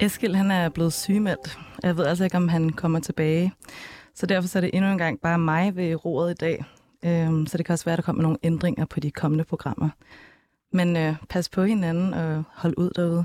Eskil han er blevet sygemeldt. Jeg ved altså ikke, om han kommer tilbage. Så derfor så er det endnu en gang bare mig ved roret i dag. Øhm, så det kan også være, at der kommer nogle ændringer på de kommende programmer. Men øh, pas på hinanden og hold ud derude.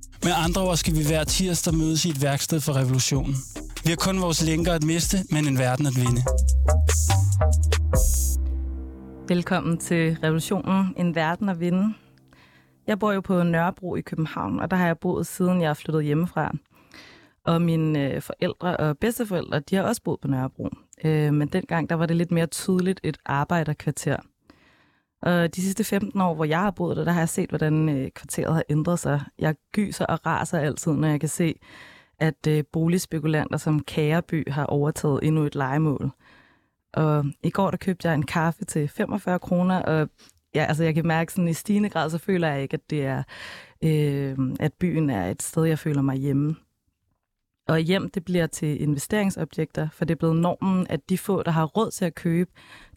Med andre ord skal vi hver tirsdag mødes i et værksted for revolutionen. Vi har kun vores lænker at miste, men en verden at vinde. Velkommen til Revolutionen, en verden at vinde. Jeg bor jo på Nørrebro i København, og der har jeg boet siden jeg flyttede hjemmefra. Og mine øh, forældre og bedsteforældre, de har også boet på Nørrebro. Øh, men dengang, der var det lidt mere tydeligt et arbejderkvarter. Og de sidste 15 år, hvor jeg har boet der, der har jeg set, hvordan øh, kvarteret har ændret sig. Jeg gyser og raser altid, når jeg kan se, at øh, boligspekulanter som Kæreby har overtaget endnu et legemål. Og i går der købte jeg en kaffe til 45 kroner, og ja, altså jeg kan mærke sådan i stigende grad, så føler jeg ikke, at det er, øh, at byen er et sted, jeg føler mig hjemme. Og hjem, det bliver til investeringsobjekter, for det er blevet normen, at de få, der har råd til at købe,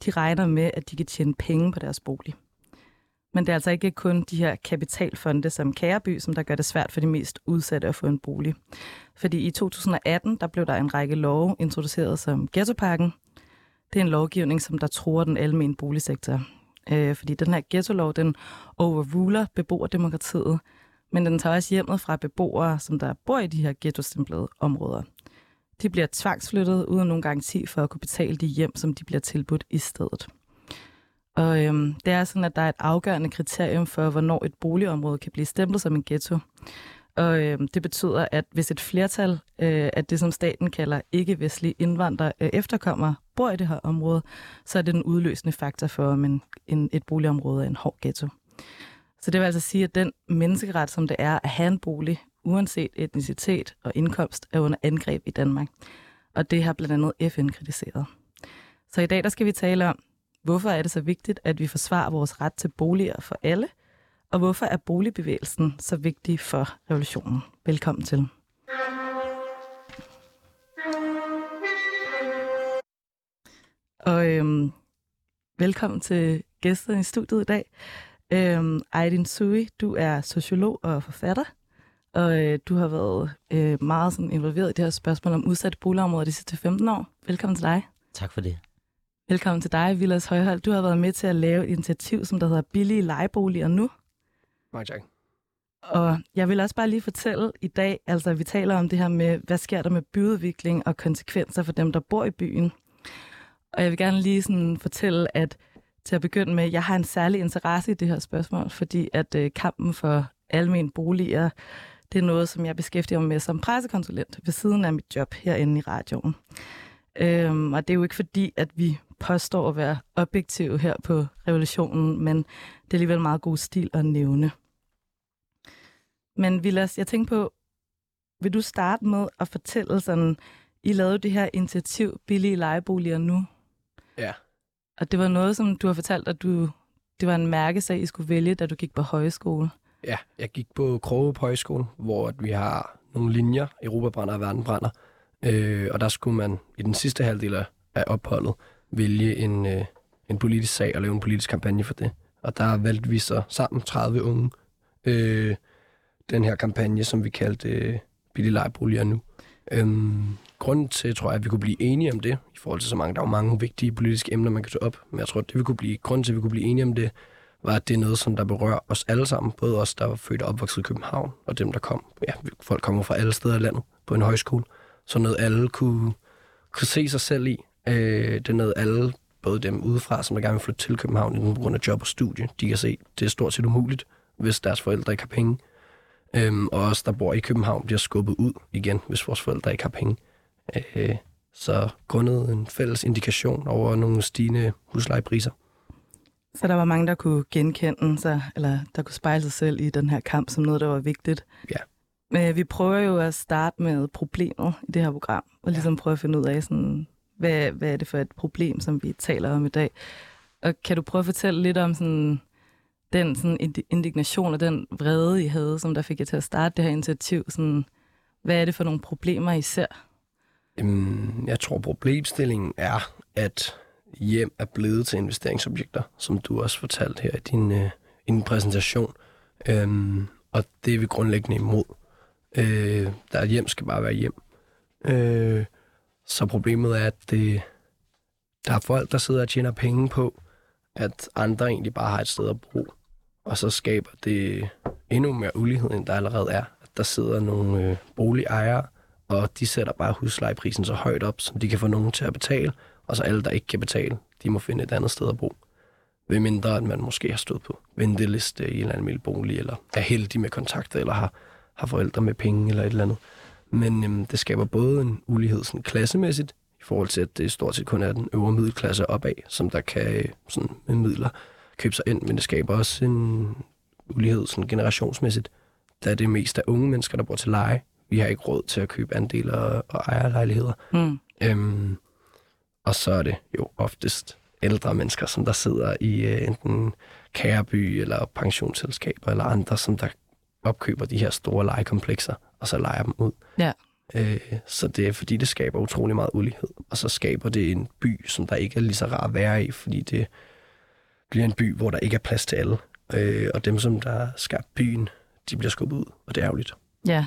de regner med, at de kan tjene penge på deres bolig. Men det er altså ikke kun de her kapitalfonde som Kæreby, som der gør det svært for de mest udsatte at få en bolig. Fordi i 2018, der blev der en række love introduceret som ghettopakken. Det er en lovgivning, som der tror den almindelige boligsektor. Øh, fordi den her ghetto-lov, den overruler beboerdemokratiet, men den tager også hjemmet fra beboere, som der bor i de her ghetto områder. De bliver tvangsflyttet uden nogen garanti for at kunne betale de hjem, som de bliver tilbudt i stedet. Og øhm, det er sådan, at der er et afgørende kriterium for, hvornår et boligområde kan blive stemplet som en ghetto. Og øhm, det betyder, at hvis et flertal øh, af det, som staten kalder ikke-vestlige indvandrere øh, efterkommer, bor i det her område, så er det den udløsende faktor for, om en, en, et boligområde er en hård ghetto. Så det vil altså sige, at den menneskeret, som det er at have en bolig, uanset etnicitet og indkomst, er under angreb i Danmark. Og det har blandt andet FN kritiseret. Så i dag der skal vi tale om, hvorfor er det så vigtigt, at vi forsvarer vores ret til boliger for alle, og hvorfor er boligbevægelsen så vigtig for revolutionen. Velkommen til. Og øhm, velkommen til gæsterne i studiet i dag. Øhm, Aydin Sui, du er sociolog og forfatter, og øh, du har været øh, meget sådan, involveret i det her spørgsmål om udsatte boligområder de sidste 15 år. Velkommen til dig. Tak for det. Velkommen til dig, Vilas Højhold. Du har været med til at lave et initiativ, som der hedder Billige Lejeboliger Nu. Mange tak. Og jeg vil også bare lige fortælle i dag, altså vi taler om det her med, hvad sker der med byudvikling og konsekvenser for dem, der bor i byen. Og jeg vil gerne lige sådan fortælle, at til at begynde med, jeg har en særlig interesse i det her spørgsmål, fordi at øh, kampen for almen boliger, det er noget, som jeg beskæftiger mig med som pressekonsulent ved siden af mit job herinde i radioen. Øhm, og det er jo ikke fordi, at vi påstår at være objektive her på revolutionen, men det er alligevel meget god stil at nævne. Men Vilas, jeg tænker på, vil du starte med at fortælle sådan, I lavede det her initiativ Billige Lejeboliger Nu. Ja. Og det var noget, som du har fortalt, at du, det var en mærkesag, I skulle vælge, da du gik på højskole. Ja, jeg gik på Kroge på højskole, hvor vi har nogle linjer, Europabrænder og Verdenbrænder. Øh, og der skulle man i den sidste halvdel af opholdet vælge en, øh, en politisk sag og lave en politisk kampagne for det. Og der valgte vi så sammen 30 unge øh, den her kampagne, som vi kaldte øh, billige lejeboliger nu. Øhm, grunden til, tror jeg, at vi kunne blive enige om det, i forhold til så mange, der er jo mange vigtige politiske emner, man kan tage op, men jeg tror, at det vi kunne blive, grunden til, at vi kunne blive enige om det, var, at det er noget, som der berører os alle sammen, både os, der var født og opvokset i København, og dem, der kom. Ja, folk kommer fra alle steder i landet på en højskole. Så noget, alle kunne, kunne se sig selv i. Øh, det er noget, alle, både dem udefra, som der gerne vil flytte til København, enten på grund af job og studie, de kan se, det er stort set umuligt, hvis deres forældre ikke har penge. Øhm, og os, der bor i København, bliver skubbet ud igen, hvis vores forældre ikke har penge. Øh, så grundet en fælles indikation over nogle stigende huslejepriser. Så der var mange, der kunne genkende sig, eller der kunne spejle sig selv i den her kamp som noget, der var vigtigt. Ja. Men vi prøver jo at starte med problemet i det her program, og ligesom prøve at finde ud af, sådan, hvad, hvad er det for et problem, som vi taler om i dag. Og kan du prøve at fortælle lidt om sådan, den sådan indignation og den vrede, I havde, som der fik jer til at starte det her initiativ? Sådan, hvad er det for nogle problemer, I ser? Øhm, jeg tror, problemstillingen er, at hjem er blevet til investeringsobjekter, som du også fortalte her i din, øh, i din præsentation. Øhm, og det er vi grundlæggende imod. Øh, der er hjem skal bare være hjem. Øh, så problemet er, at det, der er folk, der sidder og tjener penge på, at andre egentlig bare har et sted at bo. Og så skaber det endnu mere ulighed, end der allerede er. At der sidder nogle øh, boligejere, og de sætter bare huslejeprisen så højt op, som de kan få nogen til at betale, og så alle, der ikke kan betale, de må finde et andet sted at bo. Ved mindre, at man måske har stået på venteliste i en eller anden bolig, eller er heldig med kontakter, eller har, har forældre med penge, eller et eller andet. Men øhm, det skaber både en ulighed sådan klassemæssigt, i forhold til, at det stort set kun er den øvre middelklasse opad, som der kan øh, sådan, med midler købe sig ind, men det skaber også en ulighed sådan generationsmæssigt, da det mest er unge mennesker, der bor til leje. Vi har ikke råd til at købe andele og, og ejerlejligheder. Mm. Øhm, og så er det jo oftest ældre mennesker, som der sidder i uh, enten kæreby eller pensionsselskaber eller andre, som der opkøber de her store legekomplekser, og så leger dem ud. Ja. Øh, så det er fordi, det skaber utrolig meget ulighed. Og så skaber det en by, som der ikke er lige så rar at være i, fordi det bliver en by, hvor der ikke er plads til alle. Øh, og dem, som der skaber byen, de bliver skubbet ud, og det er ærgerligt. Ja,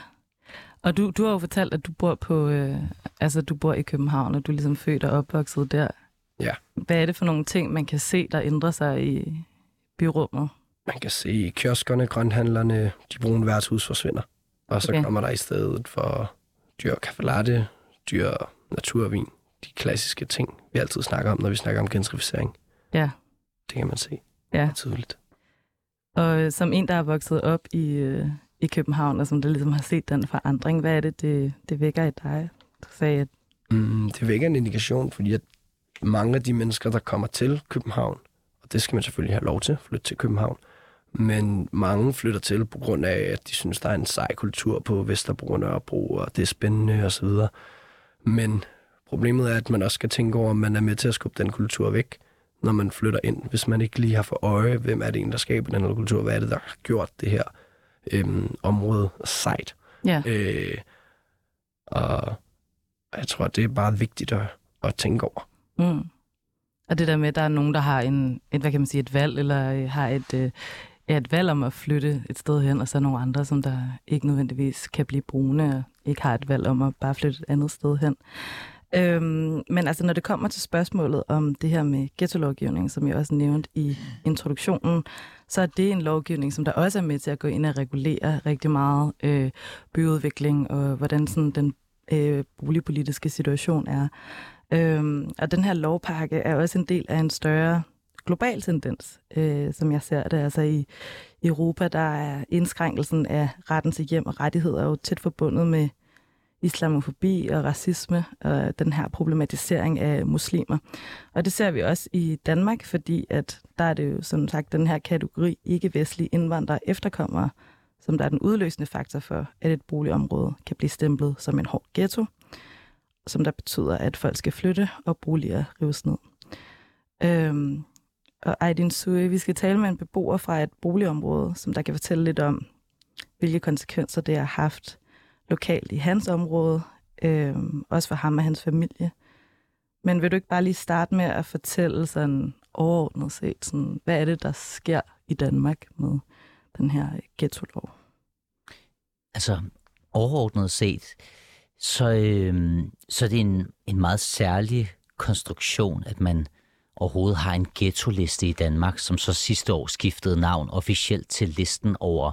og du, du har jo fortalt, at du bor på, øh, altså du bor i København, og du er ligesom født og opvokset der. Ja. Hvad er det for nogle ting, man kan se, der ændrer sig i byrummet? Man kan se kioskerne, grønthandlerne, de brune værtshus forsvinder. Og så okay. kommer der i stedet for dyr kaffe latte, dyr naturvin, de klassiske ting, vi altid snakker om, når vi snakker om gentrificering. Ja. Det kan man se. Ja. Tydeligt. Og øh, som en, der er vokset op i, øh, i København, og som der ligesom har set den forandring, hvad er det, det, det vækker i dig? Du sagde, at... Mm, det vækker en indikation, fordi at mange af de mennesker, der kommer til København, og det skal man selvfølgelig have lov til at flytte til København, men mange flytter til på grund af, at de synes, der er en sej kultur på Vesterbro og Nørrebro, og det er spændende osv. Men problemet er, at man også skal tænke over, om man er med til at skubbe den kultur væk, når man flytter ind. Hvis man ikke lige har for øje, hvem er det en, der skaber den her kultur, hvad er det, der har gjort det her øhm, område sejt. Ja. Øh, og jeg tror, det er bare vigtigt at, at tænke over. Mm. Og det der med, at der er nogen, der har en, et, hvad kan man sige, et valg, eller øh, har et, øh, et valg om at flytte et sted hen, og så er nogle andre, som der ikke nødvendigvis kan blive brune, og ikke har et valg om at bare flytte et andet sted hen. Øhm, men altså, når det kommer til spørgsmålet om det her med ghetto-lovgivning, som jeg også nævnte i introduktionen, så er det en lovgivning, som der også er med til at gå ind og regulere rigtig meget øh, byudvikling og hvordan sådan den øh, boligpolitiske situation er. Øhm, og den her lovpakke er også en del af en større global tendens, øh, som jeg ser det. Altså i, Europa, der er indskrænkelsen af retten til hjem og rettigheder jo tæt forbundet med islamofobi og racisme og den her problematisering af muslimer. Og det ser vi også i Danmark, fordi at der er det jo som sagt den her kategori ikke-vestlige indvandrere efterkommere, som der er den udløsende faktor for, at et boligområde kan blive stemplet som en hård ghetto, som der betyder, at folk skal flytte og boliger rives ned. Øhm, og Aydin Sui, vi skal tale med en beboer fra et boligområde, som der kan fortælle lidt om, hvilke konsekvenser det har haft lokalt i hans område, øh, også for ham og hans familie. Men vil du ikke bare lige starte med at fortælle sådan overordnet set, sådan, hvad er det, der sker i Danmark med den her ghetto-lov? Altså, overordnet set, så, øh, så er det en, en meget særlig konstruktion, at man overhovedet har en ghetto-liste i Danmark, som så sidste år skiftede navn officielt til listen over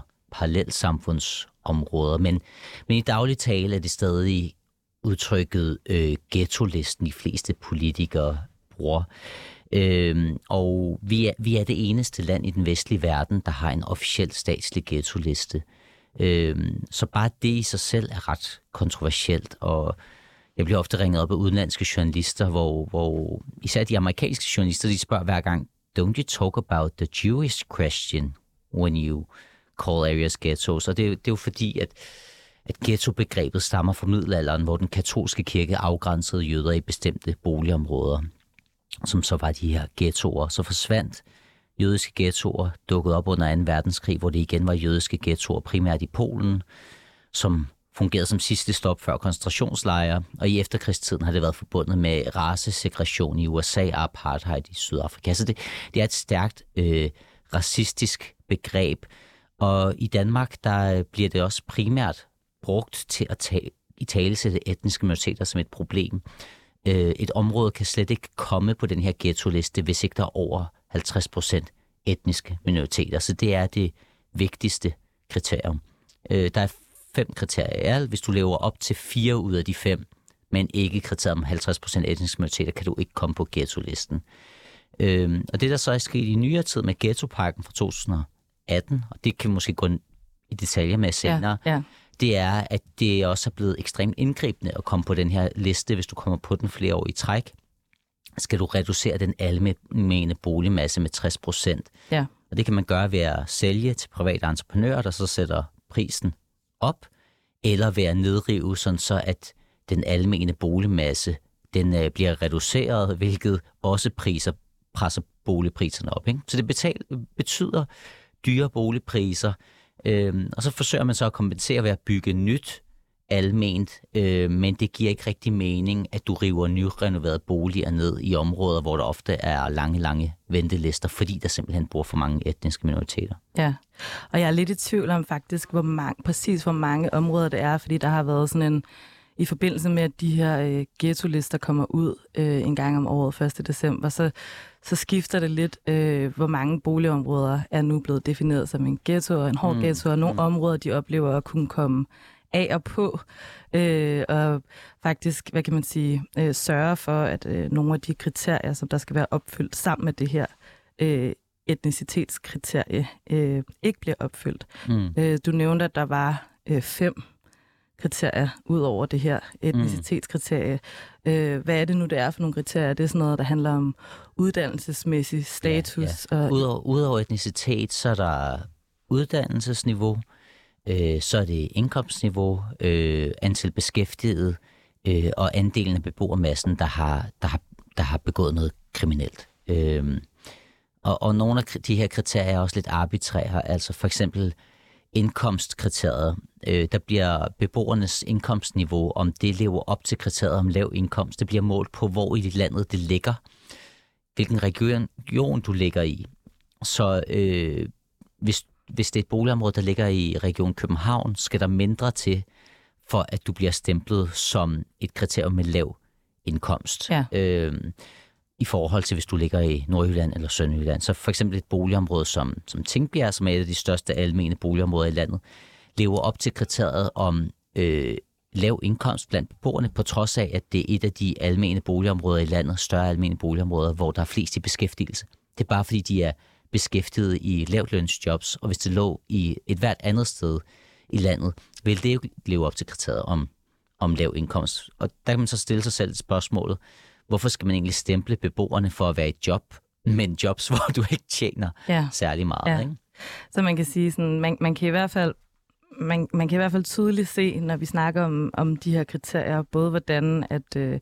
områder. Men, men i daglig tale er det stadig udtrykket øh, ghetto-listen, de fleste politikere bruger. Øhm, og vi er, vi er det eneste land i den vestlige verden, der har en officiel statslig ghetto-liste. Øhm, så bare det i sig selv er ret kontroversielt, og jeg bliver ofte ringet op af udenlandske journalister, hvor, hvor især de amerikanske journalister, de spørger hver gang, don't you talk about the Jewish question when you call areas ghettos? Og det, det er jo fordi, at, at ghetto-begrebet stammer fra middelalderen, hvor den katolske kirke afgrænsede jøder i bestemte boligområder, som så var de her ghettoer. Så forsvandt jødiske ghettoer, dukkede op under 2. verdenskrig, hvor det igen var jødiske ghettoer, primært i Polen, som fungerede som sidste stop før koncentrationslejre, og i efterkrigstiden har det været forbundet med racesegregation i USA og apartheid i Sydafrika. Så det, det er et stærkt øh, racistisk begreb, og i Danmark der øh, bliver det også primært brugt til at tage, i tale sætte etniske minoriteter som et problem. Øh, et område kan slet ikke komme på den her ghetto-liste, hvis ikke der er over 50 procent etniske minoriteter. Så det er det vigtigste kriterium. Øh, der er fem kriterier. Hvis du lever op til fire ud af de fem, men ikke kriteriet om 50% etniske minoriteter, kan du ikke komme på ghetto-listen. Øhm, og det, der så er sket i nyere tid med ghettopakken fra 2018, og det kan måske gå i detaljer med senere, ja, ja. det er, at det også er blevet ekstremt indgribende at komme på den her liste, hvis du kommer på den flere år i træk skal du reducere den almene boligmasse med 60 procent. Ja. Og det kan man gøre ved at sælge til private entreprenører, der så sætter prisen op, eller ved at nedrive, sådan så at den almene boligmasse den øh, bliver reduceret, hvilket også priser presser boligpriserne op. Ikke? Så det betal, betyder dyre boligpriser, øh, og så forsøger man så at kompensere ved at bygge nyt alment, øh, men det giver ikke rigtig mening, at du river nyrenoverede boliger ned i områder, hvor der ofte er lange, lange ventelister, fordi der simpelthen bor for mange etniske minoriteter. Ja, og jeg er lidt i tvivl om faktisk, hvor mange, præcis hvor mange områder det er, fordi der har været sådan en, i forbindelse med, at de her øh, ghetto-lister kommer ud øh, en gang om året, 1. december, så, så skifter det lidt, øh, hvor mange boligområder er nu blevet defineret som en ghetto og en hård mm. ghetto, og nogle mm. områder, de oplever at kunne komme af og på, øh, og faktisk, hvad kan man sige, øh, sørge for, at øh, nogle af de kriterier, som der skal være opfyldt sammen med det her øh, etnicitetskriterie, øh, ikke bliver opfyldt. Mm. Øh, du nævnte, at der var øh, fem kriterier ud over det her etnicitetskriterie. Mm. Øh, hvad er det nu, det er for nogle kriterier? Det er sådan noget, der handler om uddannelsesmæssig status. Ja, ja. Og... Udover etnicitet, så er der uddannelsesniveau, øh, så er det indkomstniveau, øh, antal beskæftigede øh, og andelen af beboermassen, der har, der har, der har begået noget kriminelt. Øh, og, og nogle af de her kriterier er også lidt arbitrære, altså for eksempel indkomstkriteriet. Øh, der bliver beboernes indkomstniveau, om det lever op til kriteriet om lav indkomst. Det bliver målt på, hvor i landet det ligger, hvilken region du ligger i. Så øh, hvis hvis det er et boligområde, der ligger i Region København, skal der mindre til, for at du bliver stemplet som et kriterium med lav indkomst. Ja. Øhm, i forhold til, hvis du ligger i Nordjylland eller Sønderjylland. Så for eksempel et boligområde som, som Tingbjerg, som er et af de største almene boligområder i landet, lever op til kriteriet om øh, lav indkomst blandt beboerne, på trods af, at det er et af de almene boligområder i landet, større almene boligområder, hvor der er flest i beskæftigelse. Det er bare fordi, de er beskæftiget i lavtlønsjobs, og hvis det lå i et hvert andet sted i landet, ville det jo leve op til kriteriet om, om lav indkomst. Og der kan man så stille sig selv spørgsmålet, hvorfor skal man egentlig stemple beboerne for at være i job, men jobs, hvor du ikke tjener ja. særlig meget. Ja. Ikke? Så man kan sige, sådan, man, man kan i hvert fald man, man kan i hvert fald tydeligt se, når vi snakker om, om de her kriterier, både hvordan at øh,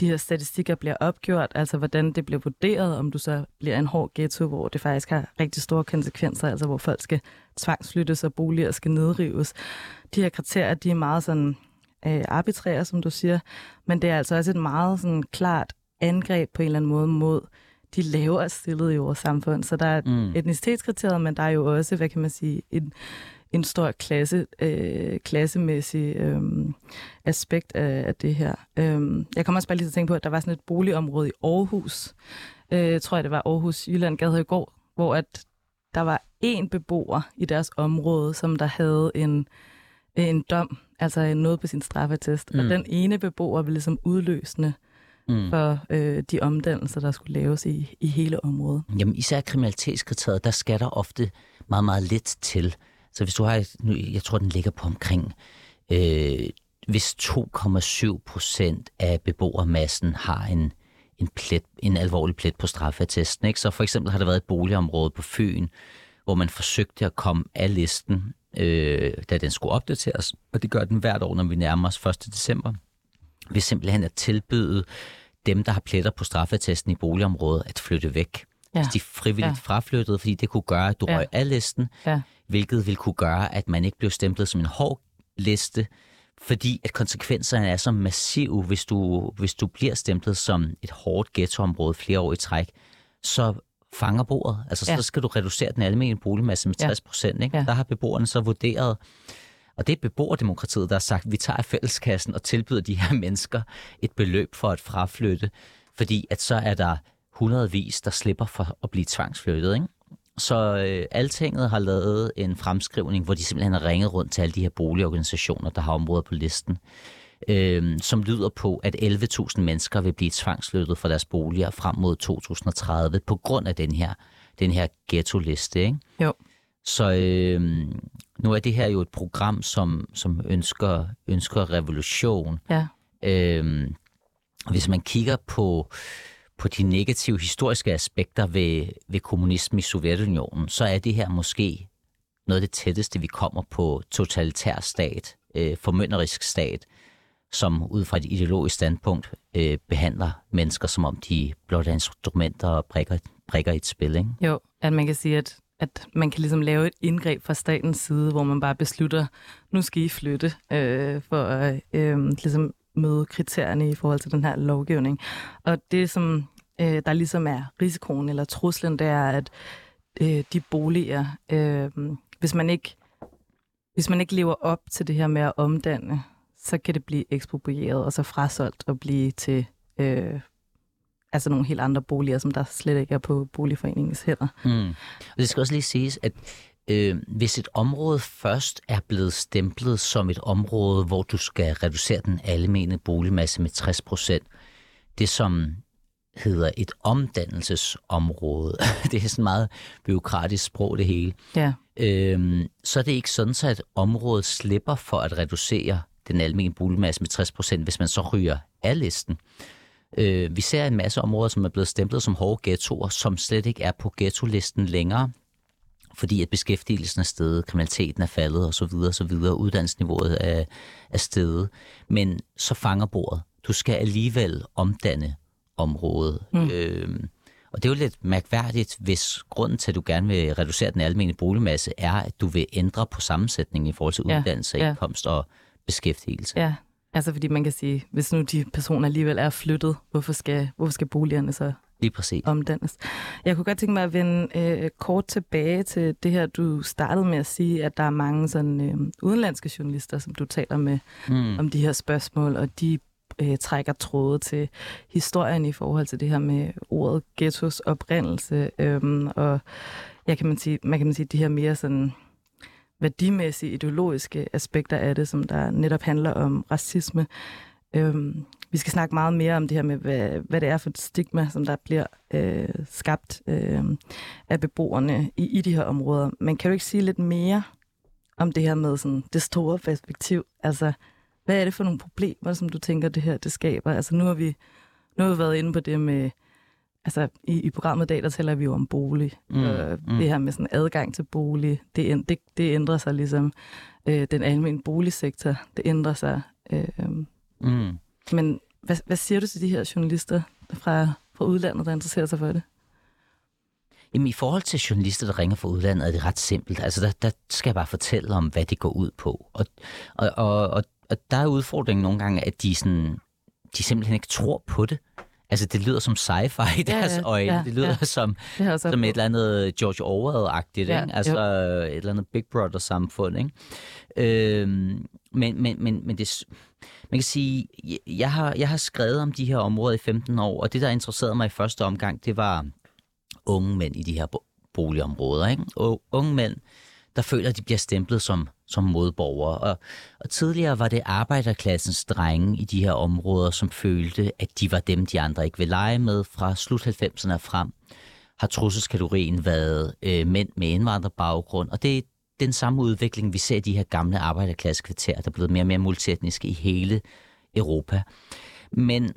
de her statistikker bliver opgjort, altså hvordan det bliver vurderet, om du så bliver en hård ghetto, hvor det faktisk har rigtig store konsekvenser, altså hvor folk skal tvangsflyttes og boliger skal nedrives. De her kriterier, de er meget sådan øh, arbitrære, som du siger, men det er altså også et meget sådan klart angreb på en eller anden måde mod de lavere stillede i vores samfund. Så der er mm. etnicitetskriteriet, men der er jo også, hvad kan man sige, en en stor klasse, øh, klassemæssig øh, aspekt af, af det her. Øh, jeg kommer også bare lige til at tænke på, at der var sådan et boligområde i Aarhus, øh, tror jeg det var Aarhus Jylland Gade i går, hvor at der var en beboer i deres område, som der havde en, en dom, altså noget på sin straffetest. Mm. Og den ene beboer ville ligesom udløsende mm. for øh, de omdannelser, der skulle laves i, i hele området. Jamen især kriminalitetskriteriet, der skal der ofte meget, meget lidt til. Så hvis du har, nu, jeg tror, den ligger på omkring, øh, hvis 2,7 procent af beboermassen har en, en, plet, en alvorlig plet på straffeattesten. Ikke? Så for eksempel har der været et boligområde på Fyn, hvor man forsøgte at komme af listen, øh, da den skulle opdateres, og det gør den hvert år, når vi nærmer os 1. december, ved simpelthen at tilbyde dem, der har pletter på straffeattesten i boligområdet, at flytte væk. Ja. Hvis de frivilligt ja. fraflyttede, fordi det kunne gøre, at du ja. røg af listen, ja. hvilket ville kunne gøre, at man ikke blev stemplet som en hård liste, fordi at konsekvenserne er så massive, hvis du, hvis du bliver stemplet som et hårdt ghettoområde flere år i træk, så fanger bordet. Altså, ja. så skal du reducere den almindelige boligmasse med 60 procent. Ja. Ja. Der har beboerne så vurderet, og det er beboerdemokratiet, der har sagt, at vi tager fælleskassen og tilbyder de her mennesker et beløb for at fraflytte, fordi at så er der hundredvis, der slipper for at blive tvangsflyttet. Ikke? Så øh, Altinget har lavet en fremskrivning, hvor de simpelthen har ringet rundt til alle de her boligorganisationer, der har områder på listen, øh, som lyder på, at 11.000 mennesker vil blive tvangsflyttet fra deres boliger frem mod 2030 på grund af den her, den her ghetto-liste. Ikke? Jo. Så øh, nu er det her jo et program, som, som ønsker, ønsker revolution. Ja. Øh, hvis man kigger på på de negative historiske aspekter ved, ved kommunismen i Sovjetunionen, så er det her måske noget af det tætteste, vi kommer på totalitær stat, øh, formynderisk stat, som ud fra et ideologisk standpunkt øh, behandler mennesker, som om de blot er instrumenter og brikker, brikker i et spil. Ikke? Jo, at man kan sige, at, at man kan ligesom lave et indgreb fra statens side, hvor man bare beslutter, nu skal I flytte, øh, for at øh, ligesom møde kriterierne i forhold til den her lovgivning. Og det, som øh, der ligesom er risikoen eller truslen, det er, at øh, de boliger, øh, hvis man ikke hvis man ikke lever op til det her med at omdanne, så kan det blive eksproprieret og så frasolgt og blive til øh, altså nogle helt andre boliger, som der slet ikke er på boligforeningens hænder. Mm. Og det skal også lige siges, at øh, hvis et område først er blevet stemplet som et område, hvor du skal reducere den almene boligmasse med 60 procent, det som hedder et omdannelsesområde. det er sådan meget byråkratisk sprog, det hele. Ja. Øhm, så er det ikke sådan, så at området slipper for at reducere den almindelige boligmasse med 60 procent, hvis man så ryger af listen. Øh, vi ser en masse områder, som er blevet stemplet som hårde ghettoer, som slet ikke er på ghetto-listen længere, fordi at beskæftigelsen er steget, kriminaliteten er faldet osv., osv., uddannelsesniveauet er, er steget. Men så fanger bordet. Du skal alligevel omdanne område. Mm. Øhm, og det er jo lidt mærkværdigt, hvis grunden til, at du gerne vil reducere den almindelige boligmasse, er, at du vil ændre på sammensætningen i forhold til ja, uddannelse, ja. indkomst og beskæftigelse. Ja, altså fordi man kan sige, hvis nu de personer alligevel er flyttet, hvorfor skal, hvorfor skal boligerne så Lige præcis. omdannes? Jeg kunne godt tænke mig at vende øh, kort tilbage til det her, du startede med at sige, at der er mange sådan øh, udenlandske journalister, som du taler med mm. om de her spørgsmål, og de øh, trækker tråde til historien i forhold til det her med ordet ghettos oprindelse. Øhm, og jeg kan man sige, man kan man sige, de her mere sådan værdimæssige, ideologiske aspekter af det, som der netop handler om racisme. Øhm, vi skal snakke meget mere om det her med, hvad, hvad det er for et stigma, som der bliver øh, skabt øh, af beboerne i, i de her områder. Men kan du ikke sige lidt mere om det her med sådan, det store perspektiv? Altså, hvad er det for nogle problemer, som du tænker, det her det skaber? Altså nu har vi, nu har vi været inde på det med, altså i, i programmet i dag, der taler vi jo om bolig. Mm, øh, mm. Det her med sådan adgang til bolig, det, det, det ændrer sig ligesom. Øh, den almindelige boligsektor, det ændrer sig. Øh, mm. Men hvad, hvad siger du til de her journalister fra, fra udlandet, der interesserer sig for det? Jamen, i forhold til journalister, der ringer fra udlandet, er det ret simpelt. Altså, der, der skal jeg bare fortælle om, hvad det går ud på. Og, og, og, og og der er udfordringen nogle gange, at de, sådan, de simpelthen ikke tror på det. Altså, det lyder som sci-fi i deres ja, øjne. ja, det lyder ja. som, Det som et eller andet George Orwell-agtigt, Ja, ikke? Altså, et eller andet Big Brother-samfund, ikke? Øhm, men, men, men, men det, man kan sige, jeg- har, jeg har skrevet om de her områder i 15 år, og det, der interesserede mig i første omgang, det var unge mænd i de her bo- boligområder. Ikke? Og unge mænd, der føler, at de bliver stemplet som, som modborgere. Og, og tidligere var det arbejderklassens drenge i de her områder, som følte, at de var dem, de andre ikke vil lege med fra slut 90'erne frem har trusselskategorien været øh, mænd med indvandrerbaggrund, og det er den samme udvikling, vi ser i de her gamle arbejderklassekvarterer, der er blevet mere og mere multietniske i hele Europa. Men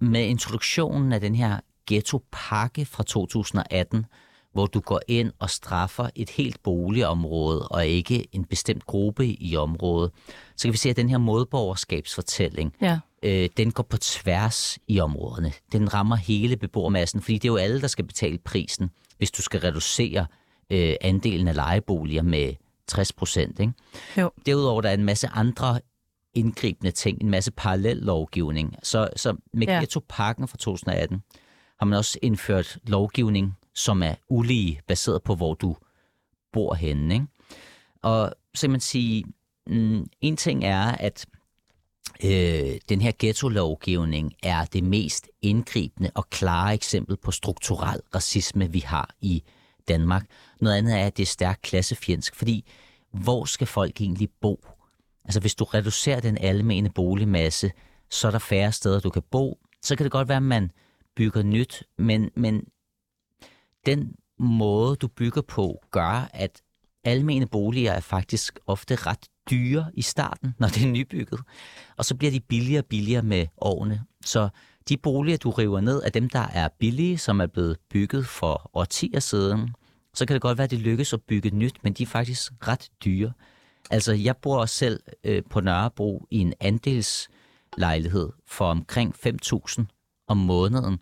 med introduktionen af den her ghetto-pakke fra 2018, hvor du går ind og straffer et helt boligområde og ikke en bestemt gruppe i området, så kan vi se, at den her modborgerskabsfortælling, Ja, øh, den går på tværs i områderne. Den rammer hele beboermassen, fordi det er jo alle, der skal betale prisen, hvis du skal reducere øh, andelen af lejeboliger med 60 procent. Derudover der er en masse andre indgribende ting, en masse parallel lovgivning. Så, så med ja. ghetto-pakken fra 2018 har man også indført lovgivning, som er ulige, baseret på, hvor du bor henne. Ikke? Og så kan man sige, mm, en ting er, at øh, den her ghetto-lovgivning er det mest indgribende og klare eksempel på strukturel racisme, vi har i Danmark. Noget andet er, at det er stærkt klassefjendsk, fordi hvor skal folk egentlig bo? Altså hvis du reducerer den almene boligmasse, så er der færre steder, du kan bo. Så kan det godt være, at man bygger nyt, men, men den måde, du bygger på, gør, at almene boliger er faktisk ofte ret dyre i starten, når det er nybygget. Og så bliver de billigere og billigere med årene. Så de boliger, du river ned, er dem, der er billige, som er blevet bygget for årtier siden. Så kan det godt være, at det lykkes at bygge nyt, men de er faktisk ret dyre. Altså, jeg bor også selv øh, på Nørrebro i en andelslejlighed for omkring 5.000 om måneden.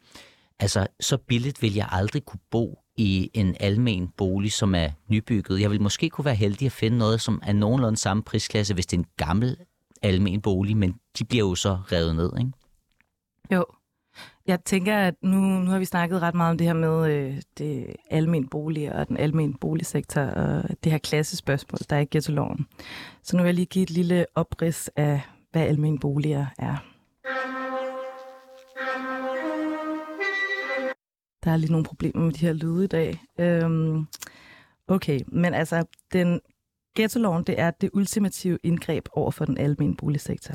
Altså, så billigt vil jeg aldrig kunne bo i en almen bolig, som er nybygget. Jeg vil måske kunne være heldig at finde noget, som er nogenlunde samme prisklasse, hvis det er en gammel almen bolig, men de bliver jo så revet ned, ikke? Jo. Jeg tænker, at nu, nu har vi snakket ret meget om det her med øh, det almen bolig og den almen boligsektor og det her klassespørgsmål, der er i ghetto-loven. Så nu vil jeg lige give et lille oprids af, hvad almen boliger er. Der er lige nogle problemer med de her lyde i dag. Øhm, okay, men altså, den ghetto-loven, det er det ultimative indgreb over for den almene boligsektor.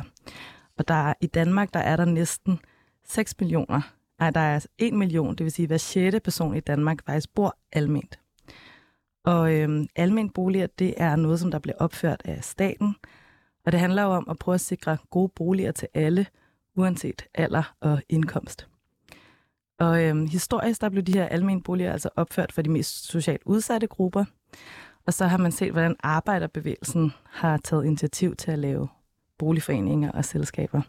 Og der i Danmark, der er der næsten 6 millioner. Nej, der er 1 million, det vil sige, at hver sjette person i Danmark faktisk bor alment. Og øhm, almen boliger, det er noget, som der bliver opført af staten. Og det handler jo om at prøve at sikre gode boliger til alle, uanset alder og indkomst. Og øhm, historisk, der blev de her almene boliger altså opført for de mest socialt udsatte grupper. Og så har man set, hvordan arbejderbevægelsen har taget initiativ til at lave boligforeninger og selskaber.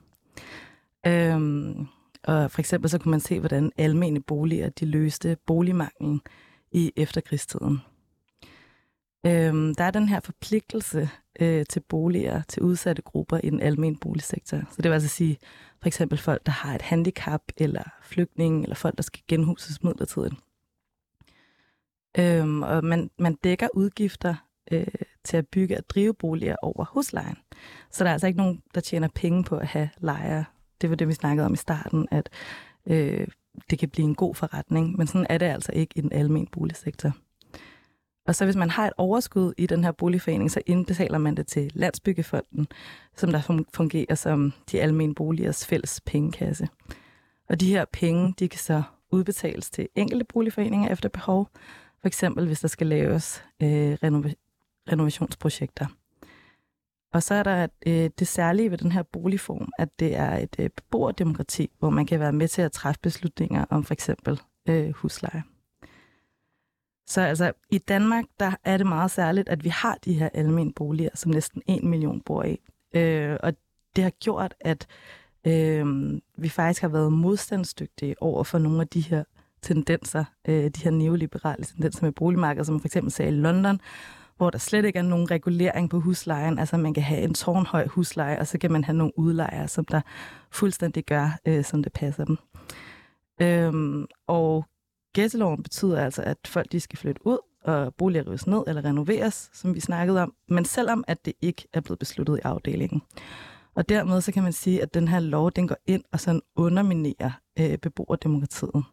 Øhm, og for eksempel så kunne man se, hvordan almene boliger de løste boligmanglen i efterkrigstiden. Øhm, der er den her forpligtelse øh, til boliger til udsatte grupper i den almene boligsektor. Så det vil altså sige for eksempel folk, der har et handicap, eller flygtninge, eller folk, der skal genhuses midlertidigt. Øhm, og man, man dækker udgifter øh, til at bygge og drive boliger over huslejen. Så der er altså ikke nogen, der tjener penge på at have lejere. Det var det, vi snakkede om i starten, at øh, det kan blive en god forretning, men sådan er det altså ikke i den almindelige boligsektor. Og så hvis man har et overskud i den her boligforening, så indbetaler man det til Landsbyggefonden, som der fungerer som de almene boligers fælles pengekasse. Og de her penge, de kan så udbetales til enkelte boligforeninger efter behov, for eksempel hvis der skal laves øh, renov- renovationsprojekter. Og så er der øh, det særlige ved den her boligform, at det er et øh, beboerdemokrati, hvor man kan være med til at træffe beslutninger om for eksempel øh, husleje. Så altså, i Danmark, der er det meget særligt, at vi har de her almen boliger, som næsten en million bor i. Øh, og det har gjort, at øh, vi faktisk har været modstandsdygtige over for nogle af de her tendenser, øh, de her neoliberale tendenser med boligmarkedet, som for eksempel sagde i London, hvor der slet ikke er nogen regulering på huslejen. Altså man kan have en tårnhøj husleje, og så kan man have nogle udlejere, som der fuldstændig gør, øh, som det passer dem. Øhm, og Ghettoloven betyder altså, at folk de skal flytte ud, og boliger rives ned eller renoveres, som vi snakkede om, men selvom at det ikke er blevet besluttet i afdelingen. Og dermed så kan man sige, at den her lov, den går ind og sådan underminerer øh, beboerdemokratiet.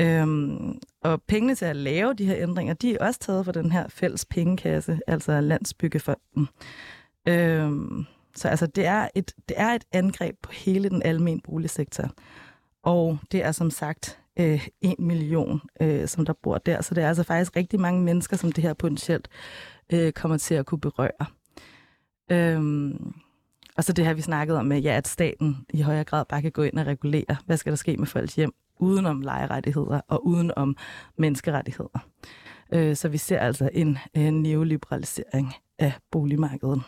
Øhm, og pengene til at lave de her ændringer, de er også taget fra den her fælles pengekasse, altså Landsbyggefonden. Øhm, så altså, det er, et, det er et angreb på hele den almene boligsektor. Og det er som sagt øh, 1 million, øh, som der bor der. Så det er altså faktisk rigtig mange mennesker, som det her potentielt øh, kommer til at kunne berøre. Øhm, og så det her, vi snakkede om, med, ja, at staten i højere grad bare kan gå ind og regulere, hvad skal der ske med folks hjem, uden om lejerettigheder og uden om menneskerettigheder. Øh, så vi ser altså en, en neoliberalisering af boligmarkedet.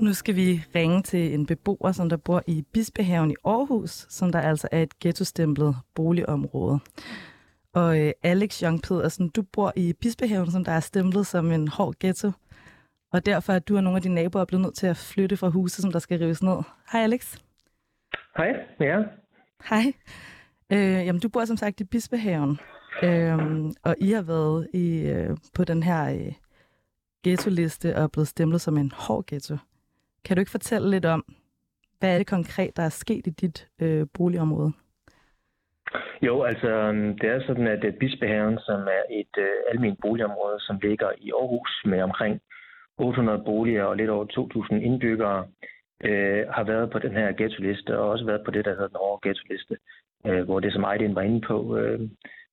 Nu skal vi ringe til en beboer, som der bor i Bispehaven i Aarhus, som der altså er et ghettostemplet boligområde. Og øh, Alex Young Pedersen, du bor i Bispehaven, som der er stemplet som en hård ghetto. Og derfor er du og nogle af dine naboer blevet nødt til at flytte fra huset, som der skal rives ned. Hej Alex. Hej, ja. Hej. Øh, jamen, du bor som sagt i Bispehaven, øh, og I har været i, øh, på den her øh, ghetto-liste og er blevet stemplet som en hård ghetto. Kan du ikke fortælle lidt om, hvad er det konkret, der er sket i dit øh, boligområde? Jo, altså øhm, det er sådan, at øh, Bispehaven, som er et øh, almindeligt boligområde, som ligger i Aarhus med omkring 800 boliger og lidt over 2.000 indbyggere, øh, har været på den her ghetto-liste og også været på det, der hedder den hårde ghetto-liste, øh, hvor det, som Ejden var inde på øh,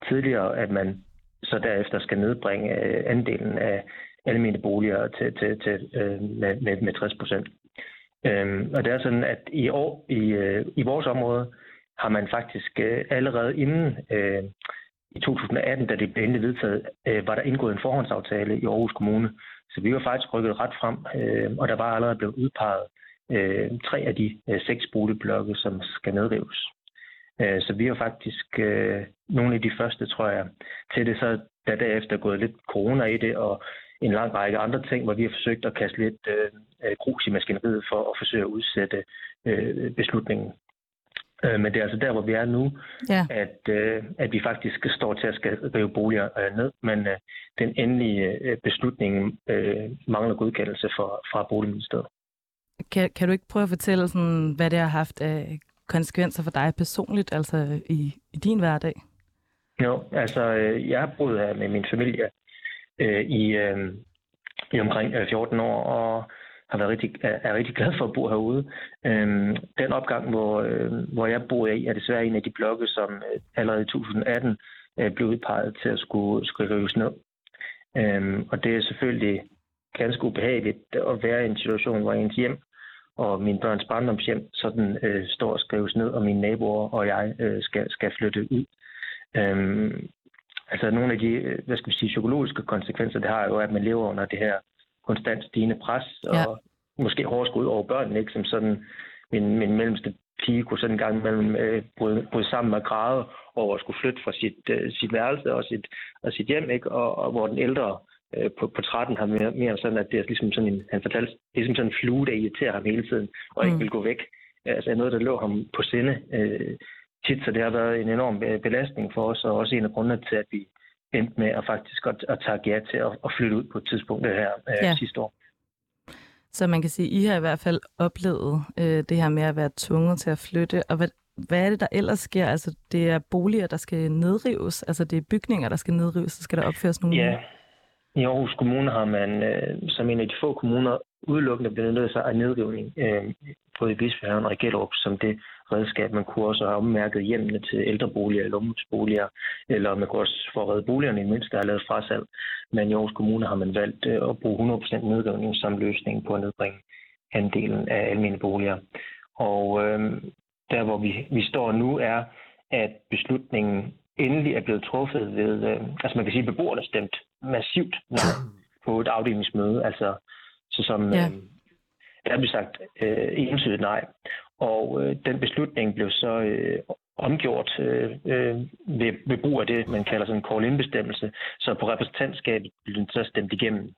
tidligere, at man så derefter skal nedbringe øh, andelen af almindelige boliger til, til, til, øh, med, med, med 60 procent. Øhm, og det er sådan, at i år i, øh, i vores område har man faktisk øh, allerede inden øh, i 2018, da det blev endelig vedtaget, øh, var der indgået en forhåndsaftale i Aarhus Kommune. Så vi var faktisk rykket ret frem, øh, og der var allerede blevet udpeget øh, tre af de øh, seks boligblokke, som skal nedrives. Øh, så vi var faktisk øh, nogle af de første, tror jeg, til det. Så der derefter gået lidt corona i det, og en lang række andre ting, hvor vi har forsøgt at kaste lidt øh, øh grus i maskineriet for at forsøge at udsætte øh, beslutningen. Øh, men det er altså der, hvor vi er nu, ja. at, øh, at vi faktisk står til at skal rive boliger øh, ned, men øh, den endelige øh, beslutning øh, mangler godkendelse for, fra Boligministeriet. Kan, kan du ikke prøve at fortælle, sådan, hvad det har haft af konsekvenser for dig personligt, altså i, i din hverdag? Jo, altså øh, jeg har boet her med min familie øh, i, øh, i omkring øh, 14 år, og har været rigtig, er, rigtig glad for at bo herude. Øhm, den opgang, hvor, øh, hvor jeg bor i, er desværre en af de blokke, som øh, allerede i 2018 øh, blev udpeget til at skulle, skulle rives ned. Øhm, og det er selvfølgelig ganske ubehageligt at være i en situation, hvor ens hjem og min børns barndomshjem sådan øh, står og skrives ned, og mine naboer og jeg øh, skal, skal flytte ud. Øhm, altså nogle af de, øh, hvad skal vi sige, psykologiske konsekvenser, det har jo, at man lever under det her konstant stigende pres, ja. og måske hårdest ud over børnene, ikke? som sådan min, min mellemste pige kunne sådan en gang mellem øh, bryde, bryde sammen og græde over at skulle flytte fra sit, øh, sit værelse og sit, og sit hjem, ikke? Og, og hvor den ældre øh, på, på 13 har mere, mere sådan, at det er ligesom sådan en, han fortalte, det er ligesom sådan en flue, der irriterer ham hele tiden, og mm. ikke vil gå væk. Altså noget, der lå ham på sinde øh, tit, så det har været en enorm belastning for os, og også en af grundene til, at vi endte med at faktisk at, at tage ja til at, at flytte ud på et tidspunkt det her øh, ja. sidste år. Så man kan sige, at I har i hvert fald oplevet øh, det her med at være tvunget til at flytte. Og hvad, hvad er det, der ellers sker? Altså, det er boliger, der skal nedrives? Altså, det er bygninger, der skal nedrives? Så skal der opføres nogle... Ja, i Aarhus Kommune har man øh, som en af de få kommuner udelukkende benyttet sig af nedrivning, øh, både i Bispehaven og i Gellerup, som det redskab. Man kunne også have ommærket hjemmene til ældreboliger eller ungdomsboliger, eller man kunne også få reddet boligerne i mindst, der er lavet frasalg. Men i Aarhus Kommune har man valgt øh, at bruge 100% nedrivning som løsning på at nedbringe andelen af almindelige boliger. Og øh, der, hvor vi, vi står nu, er, at beslutningen endelig er blevet truffet ved, øh, altså man kan sige, at beboerne stemt massivt nej på et afdelingsmøde, altså så som ja. øh, der blev sagt øh, entydigt nej. Og øh, den beslutning blev så øh, omgjort øh, øh, ved, ved brug af det, man kalder sådan en call-in-bestemmelse. Så på repræsentantskabet blev den så stemt igennem,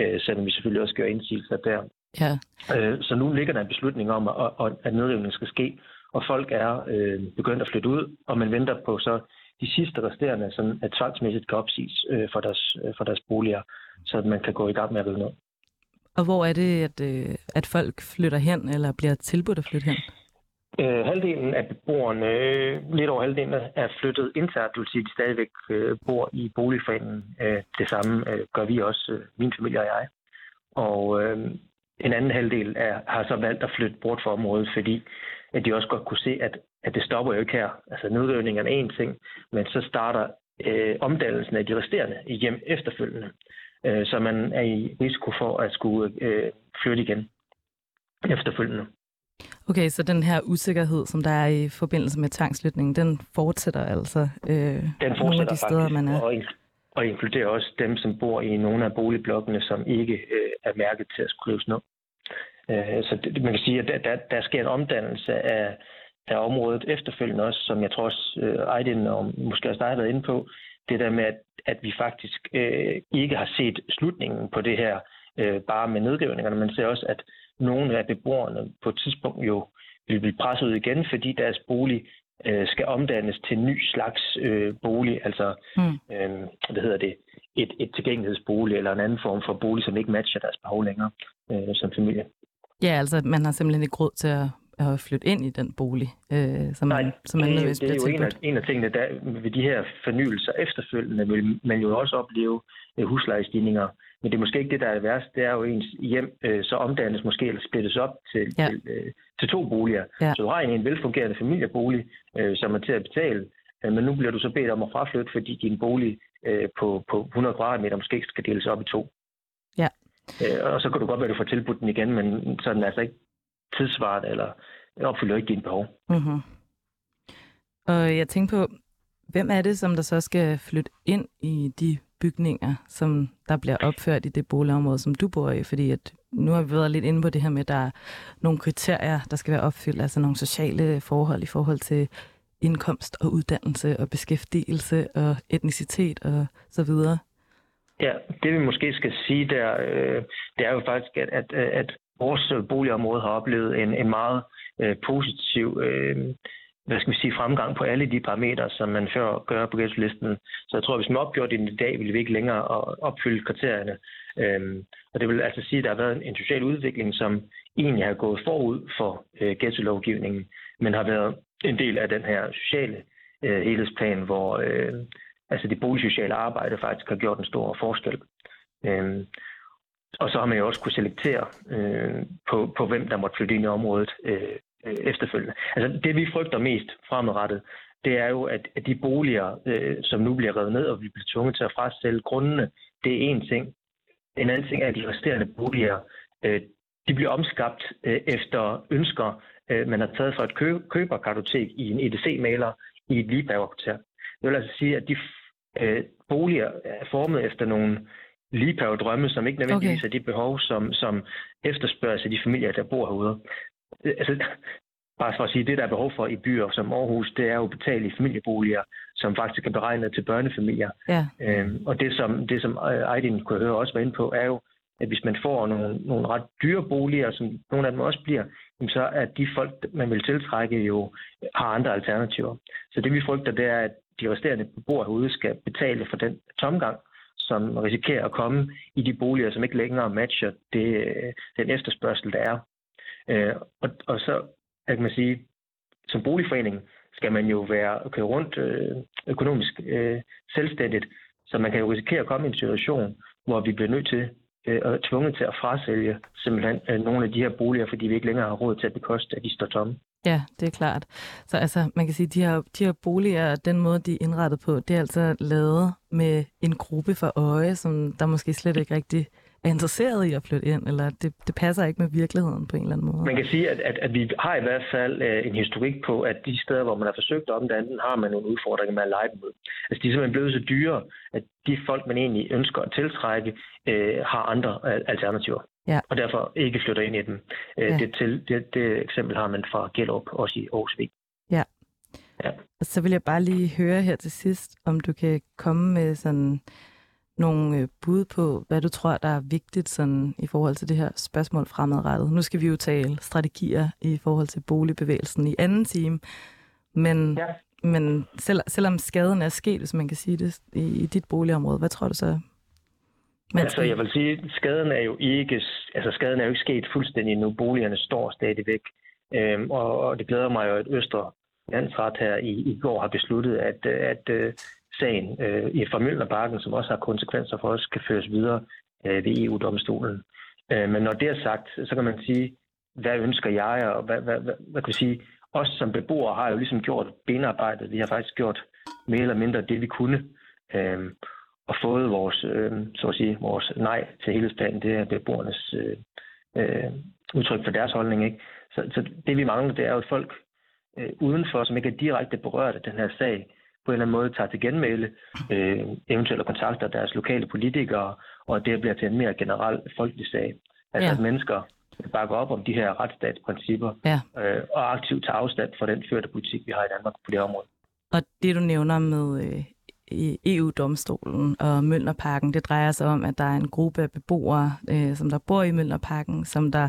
øh, selvom vi selvfølgelig også gør indsigelser der. Ja. Øh, så nu ligger der en beslutning om, at, at nedrivningen skal ske, og folk er øh, begyndt at flytte ud, og man venter på så de sidste resterende, sådan at tvangsmæssigt kan opsiges øh, for, deres, øh, for deres boliger, så at man kan gå i gang med at rive ned. Og hvor er det, at, øh, at folk flytter hen, eller bliver tilbudt at flytte hen? Øh, halvdelen af beboerne, øh, lidt over halvdelen, er flyttet internt, det vil sige, at de stadigvæk øh, bor i boligforeningen. Øh, det samme øh, gør vi også, øh, min familie og jeg. Og øh, en anden halvdel er, har så valgt at flytte bort fra området, fordi at de også godt kunne se, at, at det stopper jo ikke her. Altså nedrivningen er en ting, men så starter øh, omdannelsen af de resterende hjem efterfølgende. Øh, så man er i risiko for at skulle øh, flytte igen efterfølgende. Okay, så den her usikkerhed, som der er i forbindelse med tvangslytningen, den fortsætter altså øh, den fortsætter nogle af de steder, faktisk, man er? Og, og inkluderer også dem, som bor i nogle af boligblokkene, som ikke øh, er mærket til at skulle ned. Øh, så det, man kan sige, at der, der, der sker en omdannelse af, af området efterfølgende også, som jeg tror også øh, Ejden og måske også dig har været inde på, det der med, at, at vi faktisk øh, ikke har set slutningen på det her øh, bare med nedrivningerne. Man ser også, at nogle af beboerne på et tidspunkt jo vil blive presset ud igen, fordi deres bolig øh, skal omdannes til en ny slags øh, bolig, altså mm. øh, hvad hedder det, et, et tilgængelighedsbolig eller en anden form for bolig, som ikke matcher deres behov længere øh, som familie. Ja, altså man har simpelthen ikke råd til at, at flytte ind i den bolig, øh, som Nej, man, som man det, det er jo en af, en af tingene, der ved de her fornyelser efterfølgende vil man jo også opleve øh, huslejestigninger. Men det er måske ikke det, der er værst. Det er jo ens hjem øh, så omdannes måske eller splittes op til, ja. til, øh, til to boliger. Ja. Så du har en, en velfungerende familiebolig, øh, som er til at betale, øh, men nu bliver du så bedt om at fraflytte, fordi din bolig øh, på, på 100 kvadratmeter måske ikke skal deles op i to. Ja. Øh, og så kan du godt være, at du får tilbudt den igen, men så er altså ikke tidsvaret, eller opfylder ikke dine behov. Mm-hmm. Og jeg tænker på, hvem er det, som der så skal flytte ind i de bygninger, som der bliver opført i det boligområde, som du bor i? Fordi at nu har vi været lidt inde på det her med, at der er nogle kriterier, der skal være opfyldt, altså nogle sociale forhold i forhold til indkomst og uddannelse og beskæftigelse og etnicitet og så videre. Ja, det vi måske skal sige der, øh, det er jo faktisk, at, at, at vores boligområde har oplevet en, en meget øh, positiv øh, hvad skal vi sige, fremgang på alle de parametre, som man før gør på ghettolisten. Så jeg tror, at hvis man opgjorde det i dag, ville vi ikke længere opfylde kriterierne. Øhm, og det vil altså sige, at der har været en, social udvikling, som egentlig har gået forud for øh, ghetto-lovgivningen, men har været en del af den her sociale øh, helhedsplan, hvor øh, altså det boligsociale arbejde faktisk har gjort en stor forskel. Øhm, og så har man jo også kunne selektere øh, på, på, hvem der måtte flytte ind i området øh, øh, efterfølgende. Altså det, vi frygter mest fremadrettet, det er jo, at, at de boliger, øh, som nu bliver revet ned, og vi bliver tvunget til at frasælge grundene, det er en ting. En anden ting er, at de resterende boliger, øh, de bliver omskabt øh, efter ønsker, øh, man har taget fra et kø- køberkartotek i en EDC-maler i et ligebærgerkvarter. Det vil altså sige, at de øh, boliger er formet efter nogle ligepav drømme, som ikke nødvendigvis okay. er de behov, som, som efterspørges af de familier, der bor herude. Altså, bare for at sige, det der er behov for i byer som Aarhus, det er jo betale familieboliger, som faktisk er beregnet til børnefamilier. Ja. Øhm, og det som, det som Ejdin kunne høre også var inde på, er jo, at hvis man får nogle, nogle ret dyre boliger, som nogle af dem også bliver, så er de folk, man vil tiltrække, jo har andre alternativer. Så det vi frygter, det er, at de resterende beboere herude skal betale for den tomgang, som risikerer at komme i de boliger, som ikke længere matcher det, øh, den efterspørgsel, der er. Øh, og, og så kan man sige, som boligforening skal man jo være køre rundt øh, økonomisk øh, selvstændigt, så man kan jo risikere at komme i en situation, hvor vi bliver nødt til øh, og tvunget til at frasælge simpelthen øh, nogle af de her boliger, fordi vi ikke længere har råd til at bekoste, at de står tomme. Ja, det er klart. Så altså, man kan sige, at de her, de her boliger, den måde, de er indrettet på, det er altså lavet med en gruppe for øje, som der måske slet ikke rigtig er interesseret i at flytte ind, eller det, det passer ikke med virkeligheden på en eller anden måde. Man kan sige, at, at, at vi har i hvert fald øh, en historik på, at de steder, hvor man har forsøgt at omdanne har man nogle udfordringer med at lege dem ud. Altså de er simpelthen blevet så dyre, at de folk, man egentlig ønsker at tiltrække, øh, har andre alternativer. Ja. Og derfor ikke flytter ind i dem. Uh, ja. det, til, det, det eksempel har man fra Gellerup, også i Aarhus Ja. ja. Og så vil jeg bare lige høre her til sidst, om du kan komme med sådan nogle øh, bud på, hvad du tror, der er vigtigt sådan, i forhold til det her spørgsmål fremadrettet. Nu skal vi jo tale strategier i forhold til boligbevægelsen i anden time, men, ja. men selv, selvom skaden er sket, hvis man kan sige det, i, i dit boligområde, hvad tror du så? Man altså, jeg vil sige, at skaden er jo ikke, altså skaden er jo ikke sket fuldstændig nu. Boligerne står stadigvæk. Øhm, og, og det glæder mig jo, at Østre Landsret her i, i går har besluttet, at, at, at sagen øh, i Formøllerparken, som også har konsekvenser for os, kan føres videre øh, ved EU-domstolen. Øh, men når det er sagt, så kan man sige, hvad ønsker jeg, og hvad, hvad, hvad, hvad kan vi sige, os som beboere har jo ligesom gjort benarbejdet. Vi har faktisk gjort mere eller mindre det, vi kunne, øh, og fået vores, øh, så at sige, vores nej til helhedsplanen. Det er beboernes øh, øh, udtryk for deres holdning. Ikke? Så, så det vi mangler, det er jo et folk øh, udenfor, som ikke er direkte berørt af den her sag, på en eller anden måde tager til genmæle, øh, eventuelt kontakter deres lokale politikere, og det bliver til en mere generel folkelig sag. Altså ja. at mennesker bakker op om de her retsstatsprincipper, ja. øh, og aktivt tager afstand for den førte politik, vi har i Danmark på det område. Og det, du nævner med øh, i EU-domstolen og Møllnerparken. Det drejer sig om, at der er en gruppe af beboere, øh, som der bor i Møllnerparken, som der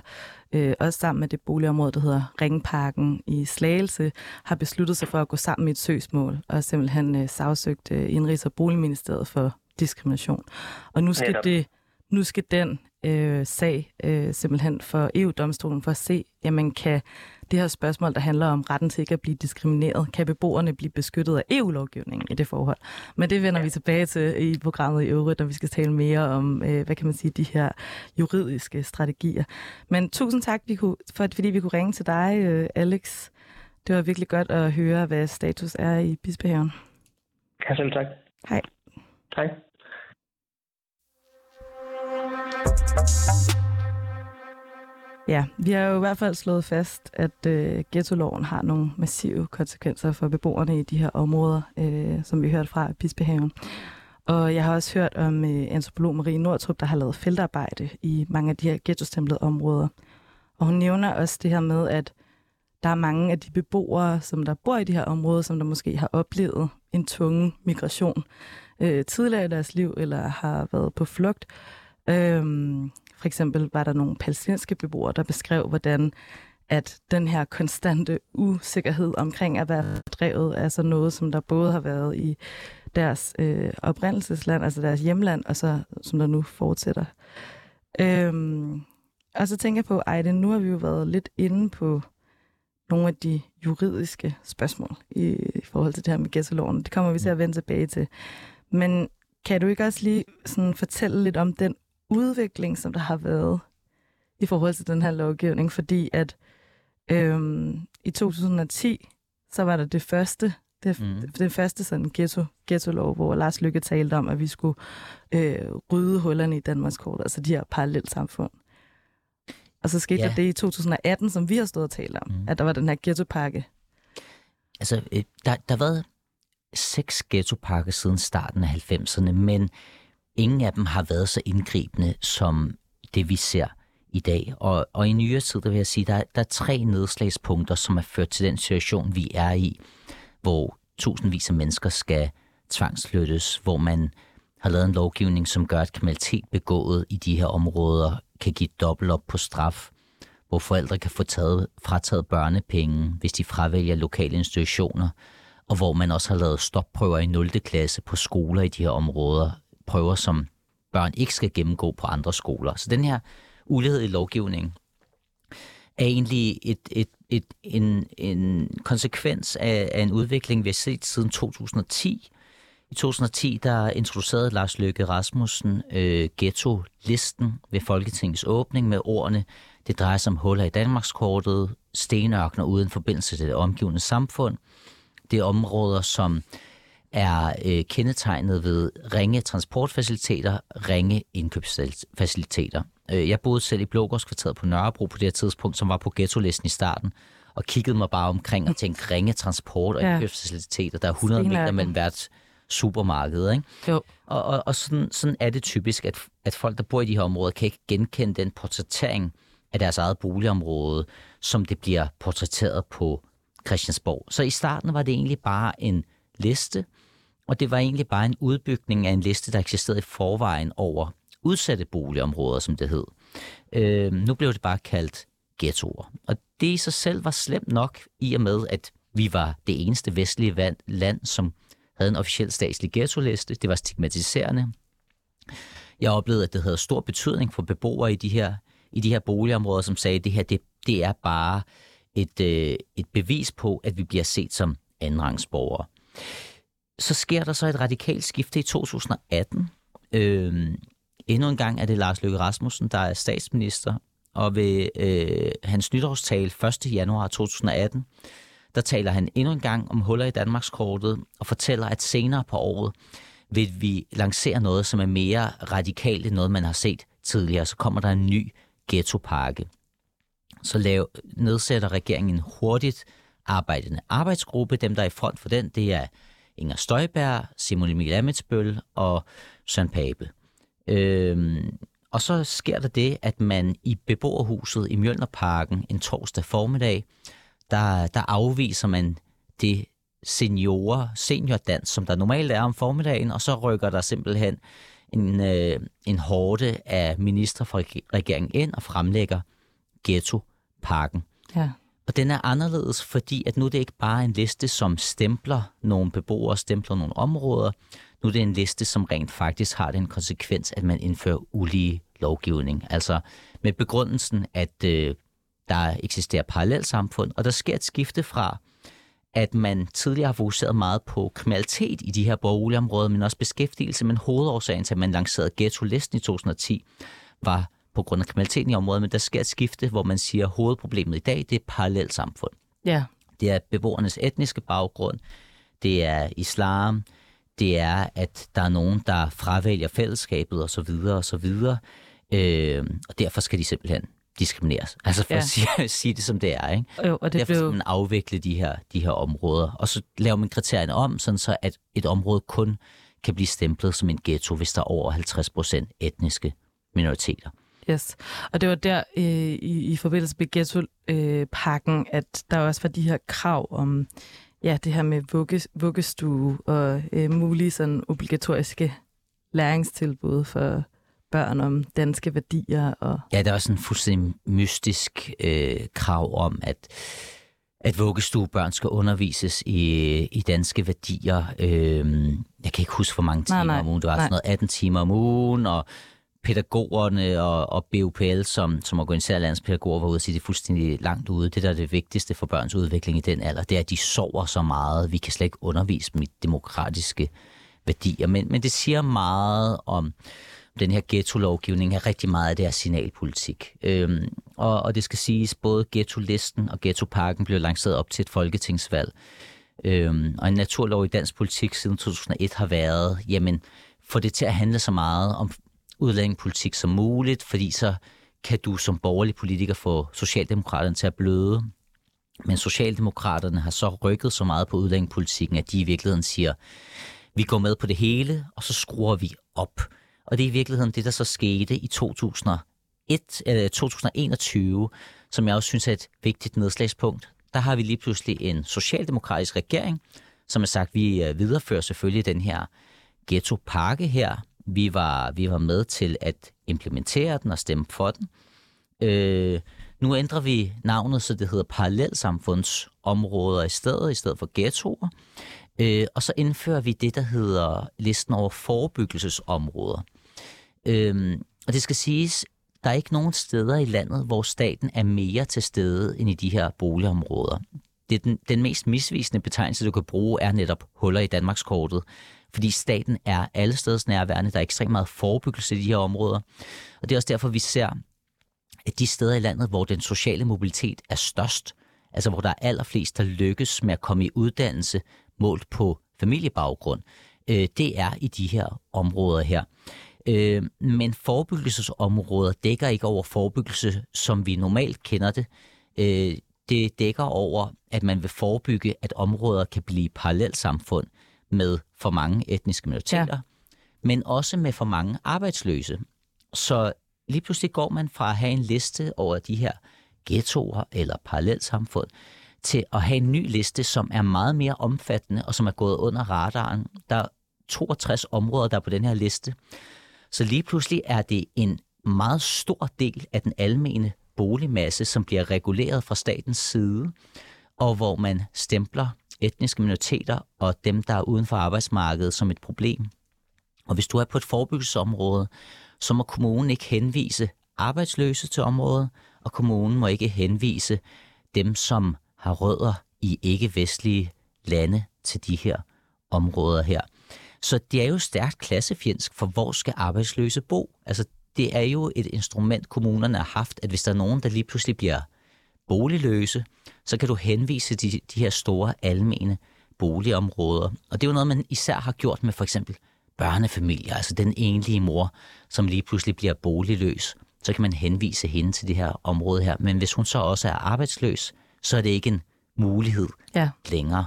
øh, også sammen med det boligområde, der hedder Ringparken i Slagelse, har besluttet sig for at gå sammen i et søgsmål og simpelthen øh, sagsøgt øh, Indrigs- og Boligministeriet for diskrimination. Og nu skal, det, nu skal den øh, sag øh, simpelthen for EU-domstolen for at se, jamen kan det her spørgsmål, der handler om retten til ikke at blive diskrimineret. Kan beboerne blive beskyttet af EU-lovgivningen i det forhold? Men det vender ja. vi tilbage til i programmet i øvrigt, når vi skal tale mere om, øh, hvad kan man sige, de her juridiske strategier. Men tusind tak, vi kunne, for, fordi vi kunne ringe til dig, øh, Alex. Det var virkelig godt at høre, hvad status er i Bispehaven. Ja, selv tak. Hej. Hej. Ja, vi har jo i hvert fald slået fast, at øh, ghetto-loven har nogle massive konsekvenser for beboerne i de her områder, øh, som vi hørte fra Bispehaven. Og jeg har også hørt om øh, antropolog Marie Nordtrup, der har lavet feltarbejde i mange af de her ghetto områder. Og hun nævner også det her med, at der er mange af de beboere, som der bor i de her områder, som der måske har oplevet en tunge migration øh, tidligere i deres liv, eller har været på flugt. Øh, for eksempel var der nogle palæstinensiske beboere, der beskrev, hvordan at den her konstante usikkerhed omkring at være drevet er så noget, som der både har været i deres øh, oprindelsesland, altså deres hjemland, og så som der nu fortsætter. Øhm, og så tænker jeg på, Ejde, nu har vi jo været lidt inde på nogle af de juridiske spørgsmål i, i forhold til det her med gæsteloven. Det kommer vi til at vende tilbage til. Men kan du ikke også lige sådan fortælle lidt om den udvikling, som der har været i forhold til den her lovgivning, fordi at øhm, i 2010, så var der det første, det, mm. det første sådan ghetto, ghetto-lov, hvor Lars Lykke talte om, at vi skulle øh, rydde hullerne i Danmarks kort, altså de her parallelt samfund. Og så skete ja. der det i 2018, som vi har stået og talt om, mm. at der var den her ghettopakke. Altså, øh, der, der har været seks ghettopakker siden starten af 90'erne, men ingen af dem har været så indgribende som det, vi ser i dag. Og, og i nyere tid, der vil jeg sige, der, der er tre nedslagspunkter, som er ført til den situation, vi er i, hvor tusindvis af mennesker skal tvangsflyttes, hvor man har lavet en lovgivning, som gør, at kriminalitet begået i de her områder kan give dobbelt op på straf, hvor forældre kan få taget, frataget børnepenge, hvis de fravælger lokale institutioner, og hvor man også har lavet stopprøver i 0. klasse på skoler i de her områder, prøver, som børn ikke skal gennemgå på andre skoler. Så den her ulighed i lovgivningen er egentlig et, et, et, en, en konsekvens af, af en udvikling, vi har set siden 2010. I 2010 der introducerede Lars Løkke Rasmussen øh, ghetto-listen ved Folketingets åbning med ordene, det drejer sig om huller i Danmarkskortet, stenørkner uden forbindelse til det omgivende samfund. Det er områder, som er øh, kendetegnet ved ringe transportfaciliteter, ringe indkøbsfaciliteter. Øh, jeg boede selv i Blågårdskvarteret på Nørrebro på det her tidspunkt, som var på ghetto-listen i starten, og kiggede mig bare omkring og tænkte, ringe transport og ja. indkøbsfaciliteter, der er 100 meter mellem hvert supermarked. Ikke? Jo. Og, og, og sådan, sådan er det typisk, at, at folk, der bor i de her områder, kan ikke genkende den portrættering af deres eget boligområde, som det bliver portrætteret på Christiansborg. Så i starten var det egentlig bare en liste, og det var egentlig bare en udbygning af en liste, der eksisterede i forvejen over udsatte boligområder, som det hed. Øh, nu blev det bare kaldt ghettoer. Og det i sig selv var slemt nok i og med, at vi var det eneste vestlige land, som havde en officiel statslig ghetto-liste. Det var stigmatiserende. Jeg oplevede, at det havde stor betydning for beboere i de her, i de her boligområder, som sagde, at det her det, det er bare et, øh, et bevis på, at vi bliver set som andenrangsborgere. Så sker der så et radikalt skifte i 2018. Øh, endnu en gang er det Lars Løkke Rasmussen, der er statsminister, og ved øh, hans nytårstal 1. januar 2018, der taler han endnu en gang om huller i Danmarkskortet og fortæller, at senere på året vil vi lancere noget, som er mere radikalt end noget, man har set tidligere. Så kommer der en ny ghettopakke. Så lav, nedsætter regeringen en hurtigt arbejdende arbejdsgruppe. Dem, der er i front for den, det er Inger Støjberg, Simon Emil Amitsbøl og Søren Pape. Øhm, og så sker der det, at man i beboerhuset i Mjølnerparken en torsdag formiddag, der, der afviser man det seniorer, seniordans, som der normalt er om formiddagen, og så rykker der simpelthen en, øh, en hårde af minister fra regeringen ind og fremlægger ghettoparken. Ja. Og den er anderledes, fordi at nu er det ikke bare en liste, som stempler nogle beboere, stempler nogle områder. Nu er det en liste, som rent faktisk har den konsekvens, at man indfører ulige lovgivning. Altså med begrundelsen, at øh, der eksisterer parallelt samfund, og der sker et skifte fra, at man tidligere har fokuseret meget på kriminalitet i de her boligområder, men også beskæftigelse, men hovedårsagen til, at man lancerede ghetto-listen i 2010, var på grund af kriminaliteten i området, men der sker et skifte, hvor man siger, at hovedproblemet i dag, det er parallelt samfund. Ja. Det er beboernes etniske baggrund, det er islam, det er, at der er nogen, der fravælger fællesskabet osv. osv. Øh, og derfor skal de simpelthen diskrimineres. Altså for ja. at sige, sige det, som det er. Ikke? Jo, og det derfor blev... skal man afvikle de her, de her områder. Og så laver man kriterierne om, sådan så at et område kun kan blive stemplet som en ghetto, hvis der er over 50 procent etniske minoriteter. Yes, og det var der øh, i, i forbindelse med ghetto-pakken, øh, at der også var de her krav om ja, det her med vugge, vuggestue og øh, mulige sådan obligatoriske læringstilbud for børn om danske værdier. Og... Ja, der er også en fuldstændig mystisk øh, krav om, at at vuggestuebørn skal undervises i, i danske værdier. Øh, jeg kan ikke huske, hvor mange timer nej, nej, om ugen. Det var sådan noget 18 timer om ugen, og pædagogerne og, og BUPL, som, som organiserer landspædagoger, var ude og sige, det er fuldstændig langt ude. Det, der er det vigtigste for børns udvikling i den alder, det er, at de sover så meget. Vi kan slet ikke undervise dem i demokratiske værdier. Men, men det siger meget om den her ghetto-lovgivning, er rigtig meget af det her signalpolitik. Øhm, og, og det skal siges, både ghetto-listen og ghetto-parken blev lanceret op til et folketingsvalg. Øhm, og en naturlov i dansk politik siden 2001 har været, jamen, få det til at handle så meget om udlændingepolitik som muligt, fordi så kan du som borgerlig politiker få Socialdemokraterne til at bløde. Men Socialdemokraterne har så rykket så meget på udlændingepolitikken, at de i virkeligheden siger, vi går med på det hele, og så skruer vi op. Og det er i virkeligheden det, der så skete i 2001, eller 2021, som jeg også synes er et vigtigt nedslagspunkt. Der har vi lige pludselig en socialdemokratisk regering, som har sagt, at vi øh, viderefører selvfølgelig den her ghetto-pakke her, vi var, vi var med til at implementere den og stemme for den. Øh, nu ændrer vi navnet, så det hedder parallelsamfundsområder i stedet, i stedet for ghettoer. Øh, og så indfører vi det, der hedder listen over forebyggelsesområder. Øh, og det skal siges, der er ikke nogen steder i landet, hvor staten er mere til stede end i de her boligområder. Det er den, den mest misvisende betegnelse, du kan bruge, er netop huller i Danmarkskortet fordi staten er alle steds nærværende. Der er ekstremt meget forebyggelse i de her områder. Og det er også derfor, vi ser, at de steder i landet, hvor den sociale mobilitet er størst, altså hvor der er allerflest, der lykkes med at komme i uddannelse målt på familiebaggrund, øh, det er i de her områder her. Øh, men forebyggelsesområder dækker ikke over forebyggelse, som vi normalt kender det. Øh, det dækker over, at man vil forebygge, at områder kan blive parallelsamfund med for mange etniske minoriteter, ja. men også med for mange arbejdsløse. Så lige pludselig går man fra at have en liste over de her ghettoer eller parallelsamfund, til at have en ny liste, som er meget mere omfattende og som er gået under radaren. Der 62 områder, der er på den her liste. Så lige pludselig er det en meget stor del af den almene boligmasse, som bliver reguleret fra statens side, og hvor man stempler etniske minoriteter og dem, der er uden for arbejdsmarkedet som et problem. Og hvis du er på et forebyggelsesområde, så må kommunen ikke henvise arbejdsløse til området, og kommunen må ikke henvise dem, som har rødder i ikke-vestlige lande til de her områder her. Så det er jo stærkt klassefjendsk, for hvor skal arbejdsløse bo? Altså, det er jo et instrument, kommunerne har haft, at hvis der er nogen, der lige pludselig bliver boligløse, så kan du henvise de, de her store almene boligområder. Og det er jo noget, man især har gjort med for eksempel børnefamilier, altså den enlige mor, som lige pludselig bliver boligløs. Så kan man henvise hende til det her område her. Men hvis hun så også er arbejdsløs, så er det ikke en mulighed Ja. længere.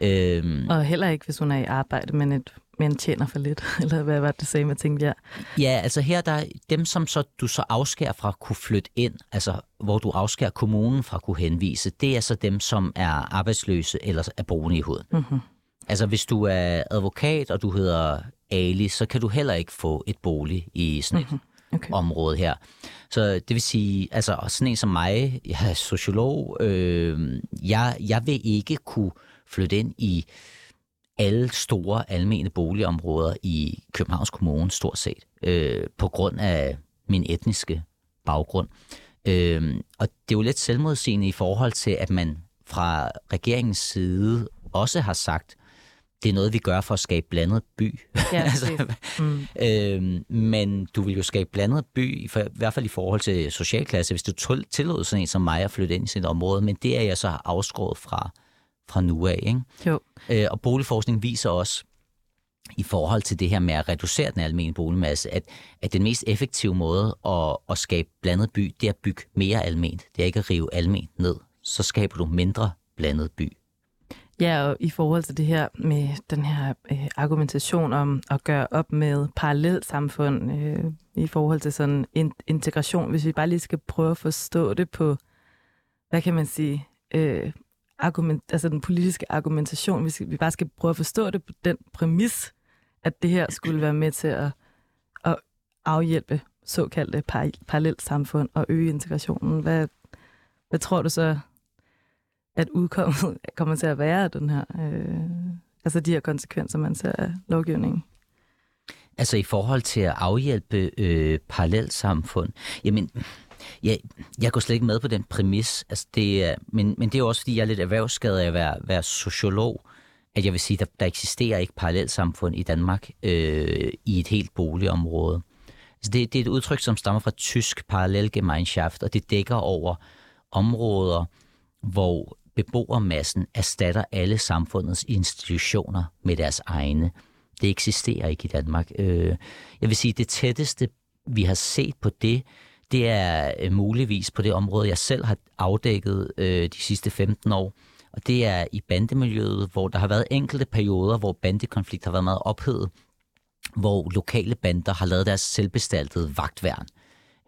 Øhm, Og heller ikke, hvis hun er i arbejde, men, et, men tjener for lidt. Eller hvad var det, sagde med Tingbjerg? Ja, altså her der er dem, som så, du så afskærer fra at kunne flytte ind, altså hvor du afskærer kommunen fra at kunne henvise, det er så dem, som er arbejdsløse eller er boende i huden. Mm-hmm. Altså hvis du er advokat, og du hedder Ali, så kan du heller ikke få et bolig i sådan et Mhm. Okay. område her. Så det vil sige, altså og sådan en som mig, jeg er sociolog, øh, jeg, jeg vil ikke kunne flytte ind i alle store almene boligområder i Københavns Kommune, stort set, øh, på grund af min etniske baggrund. Øh, og det er jo lidt selvmodsigende i forhold til, at man fra regeringens side også har sagt, det er noget, vi gør for at skabe blandet by. Ja, altså, Mm. Øhm, men du vil jo skabe blandet by, i, for, i hvert fald i forhold til socialklasse, hvis du tillod sådan en som mig at flytte ind i sit område, men det er jeg så afskåret fra, fra nu af. Ikke? Jo. Øh, og boligforskning viser også, i forhold til det her med at reducere den almindelige boligmasse, at, at den mest effektive måde at, at skabe blandet by, det er at bygge mere alment. Det er ikke at rive alment ned. Så skaber du mindre blandet by. Ja, og i forhold til det her med den her øh, argumentation om at gøre op med parallelsamfund øh, i forhold til sådan in- integration, hvis vi bare lige skal prøve at forstå det på, hvad kan man sige, øh, argument, altså den politiske argumentation, hvis vi bare skal prøve at forstå det på den præmis, at det her skulle være med til at, at afhjælpe såkaldte par- parallelsamfund og øge integrationen. Hvad, hvad tror du så, at udkommet kommer til at være af den her, øh, altså de her konsekvenser, man ser af lovgivningen? Altså i forhold til at afhjælpe øh, parallelsamfund, jamen, jeg, jeg går slet ikke med på den præmis, altså det er, men, men det er jo også, fordi jeg er lidt erhvervsskadet af at være, være sociolog, at jeg vil sige, at der, der eksisterer ikke parallelsamfund i Danmark øh, i et helt boligområde. Altså det, det er et udtryk, som stammer fra tysk parallelgemeinschaft, og det dækker over områder, hvor beboermassen erstatter alle samfundets institutioner med deres egne. Det eksisterer ikke i Danmark. Øh, jeg vil sige, det tætteste, vi har set på det, det er øh, muligvis på det område, jeg selv har afdækket øh, de sidste 15 år. Og det er i bandemiljøet, hvor der har været enkelte perioder, hvor bandekonflikt har været meget ophedet, hvor lokale bander har lavet deres selvbestaltede vagtværn.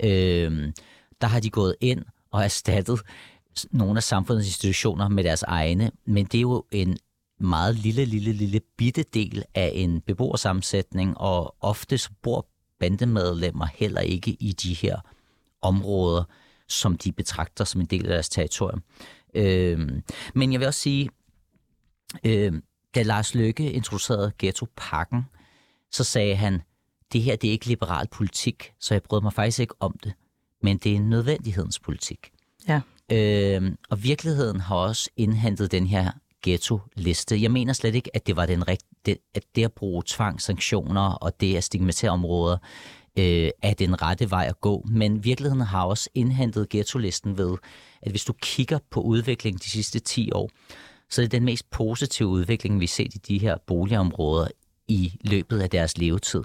Øh, der har de gået ind og erstattet nogle af samfundets institutioner med deres egne, men det er jo en meget lille, lille, lille bitte del af en beboersammensætning, og ofte så bor bandemedlemmer heller ikke i de her områder, som de betragter som en del af deres territorium. Øh, men jeg vil også sige, øh, da Lars Løkke introducerede ghetto-pakken, så sagde han, det her det er ikke liberal politik, så jeg brød mig faktisk ikke om det, men det er en nødvendighedens politik. Ja. Øh, og virkeligheden har også indhentet den her ghetto-liste. Jeg mener slet ikke, at det var den rigt- det, at det at bruge tvangssanktioner og det at stigmatisere områder øh, er den rette vej at gå. Men virkeligheden har også indhentet ghetto-listen ved, at hvis du kigger på udviklingen de sidste 10 år, så er det den mest positive udvikling, vi har set i de her boligområder i løbet af deres levetid.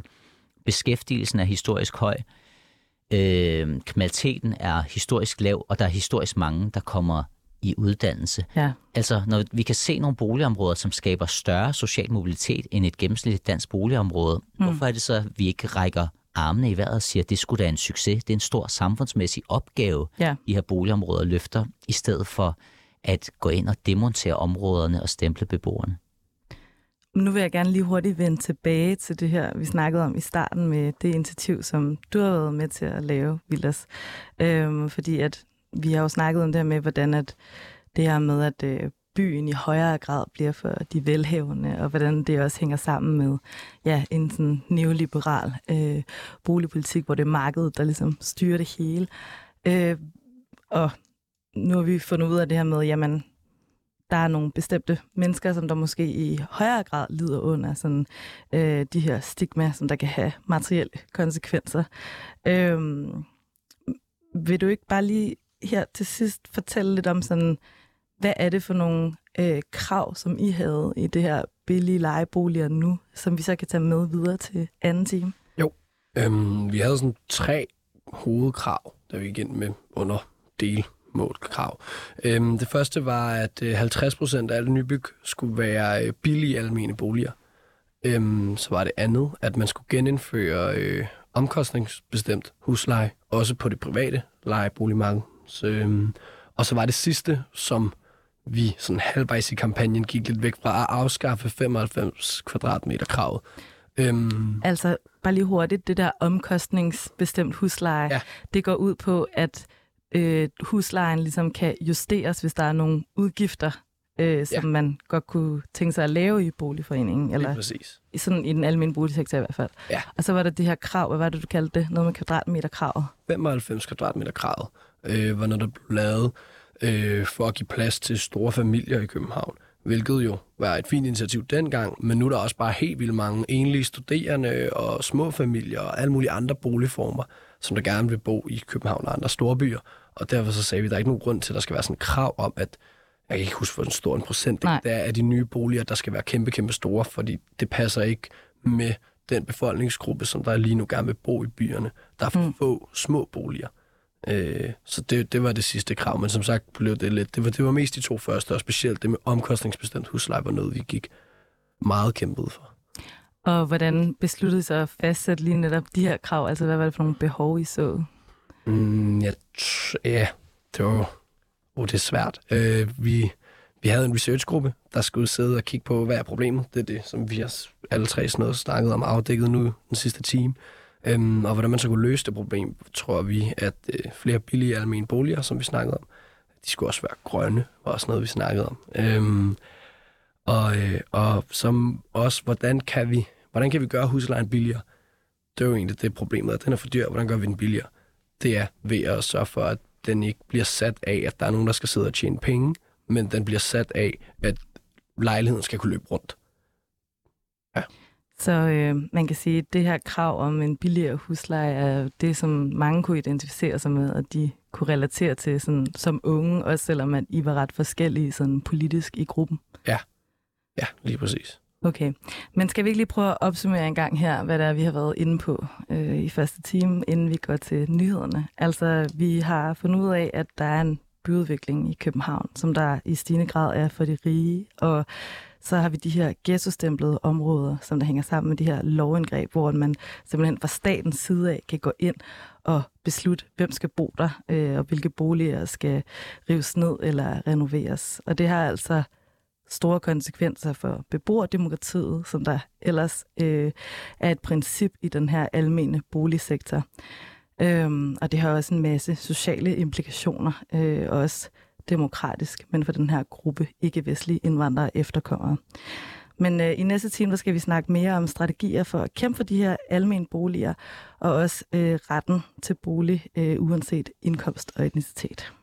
Beskæftigelsen er historisk høj, øh, kriminaliteten er historisk lav, og der er historisk mange, der kommer i uddannelse. Ja. Altså, når vi kan se nogle boligområder, som skaber større social mobilitet end et gennemsnitligt dansk boligområde, mm. hvorfor er det så, at vi ikke rækker armene i vejret og siger, at det skulle da en succes. Det er en stor samfundsmæssig opgave, Ja. de her boligområder løfter, i stedet for at gå ind og demontere områderne og stemple beboerne. nu vil jeg gerne lige hurtigt vende tilbage til det her, vi snakkede om i starten med det initiativ, som du har været med til at lave, Vildas. Øhm, fordi at vi har jo snakket om det her med, hvordan at det her med, at øh, byen i højere grad bliver for de velhavende, og hvordan det også hænger sammen med ja, en sådan neoliberal øh, boligpolitik, hvor det er markedet, der ligesom styrer det hele. Øh, og nu har vi fundet ud af det her med, jamen, der er nogle bestemte mennesker, som der måske i højere grad lider under sådan, øh, de her stigma, som der kan have materielle konsekvenser. Øh, vil du ikke bare lige her til sidst fortælle lidt om sådan, hvad er det for nogle øh, krav, som I havde i det her billige lejeboliger nu, som vi så kan tage med videre til anden time? Jo, øhm, vi havde sådan tre hovedkrav, der vi gik ind med under delmålkrav. Øhm, det første var, at øh, 50% af alle nybyg skulle være øh, billige almene boliger. Øhm, så var det andet, at man skulle genindføre øh, omkostningsbestemt husleje, også på det private lejeboligmarked. Så, øhm, og så var det sidste, som vi sådan halvvejs i kampagnen gik lidt væk fra at afskaffe 95 kvadratmeter kravet. Øhm, altså, bare lige hurtigt, det der omkostningsbestemt husleje, ja. det går ud på, at øh, huslejen ligesom kan justeres, hvis der er nogle udgifter, øh, som ja. man godt kunne tænke sig at lave i boligforeningen. Eller Lige præcis. I, sådan, I den almindelige boligsektor i hvert fald. Ja. Og så var der det her krav, hvad var det, du kaldte det? Noget med kvadratmeter kravet? 95 kvadratmeter kravet øh, var noget, der blev lavet øh, for at give plads til store familier i København. Hvilket jo var et fint initiativ dengang, men nu er der også bare helt vildt mange enlige studerende og små familier og alle mulige andre boligformer, som der gerne vil bo i København og andre store byer. Og derfor så sagde vi, at der er ikke nogen grund til, at der skal være sådan et krav om, at jeg kan ikke huske, hvor en stor en procent det er af de nye boliger, der skal være kæmpe, kæmpe store, fordi det passer ikke med den befolkningsgruppe, som der lige nu gerne vil bo i byerne. Der er for mm. få små boliger. Øh, så det, det var det sidste krav, men som sagt blev det lidt, det var, det var mest de to første, og specielt det med omkostningsbestemt husleje var noget, vi gik meget kæmpet for. Og hvordan besluttede I så at fastsætte lige netop de her krav? Altså, hvad var det for nogle behov, I så? Mm, ja, ja, det var... Oh, det er svært. Øh, vi, vi havde en researchgruppe, der skulle sidde og kigge på, hvad er problemet. Det er det, som vi har alle tre sådan noget snakket om afdækket nu den sidste time. Øhm, og hvordan man så kunne løse det problem, tror vi, at øh, flere billige almene boliger, som vi snakkede om, de skulle også være grønne, var også noget, vi snakkede om. Øhm, og, øh, og som også, hvordan kan vi, hvordan kan vi gøre huslejen billigere? Det er jo egentlig det problemet, at den er for dyr. Hvordan gør vi den billigere? Det er ved at sørge for, at den ikke bliver sat af, at der er nogen, der skal sidde og tjene penge, men den bliver sat af, at lejligheden skal kunne løbe rundt. Ja. Så øh, man kan sige, at det her krav om en billigere husleje er det, som mange kunne identificere sig med, og de kunne relatere til sådan, som unge, også selvom at I var ret forskellige sådan, politisk i gruppen. Ja, ja lige præcis. Okay, men skal vi ikke lige prøve at opsummere en gang her, hvad det er, vi har været inde på øh, i første time, inden vi går til nyhederne? Altså, vi har fundet ud af, at der er en byudvikling i København, som der i stigende grad er for de rige, og så har vi de her ghettostemplede områder, som der hænger sammen med de her lovindgreb, hvor man simpelthen fra statens side af kan gå ind og beslutte, hvem skal bo der, øh, og hvilke boliger skal rives ned eller renoveres. Og det har altså store konsekvenser for beboerdemokratiet, som der ellers øh, er et princip i den her almene boligsektor. Øhm, og det har også en masse sociale implikationer, øh, også demokratisk, men for den her gruppe ikke-vestlige indvandrere efterkommere. Men øh, i næste time, der skal vi snakke mere om strategier for at kæmpe for de her almene boliger, og også øh, retten til bolig, øh, uanset indkomst og etnicitet.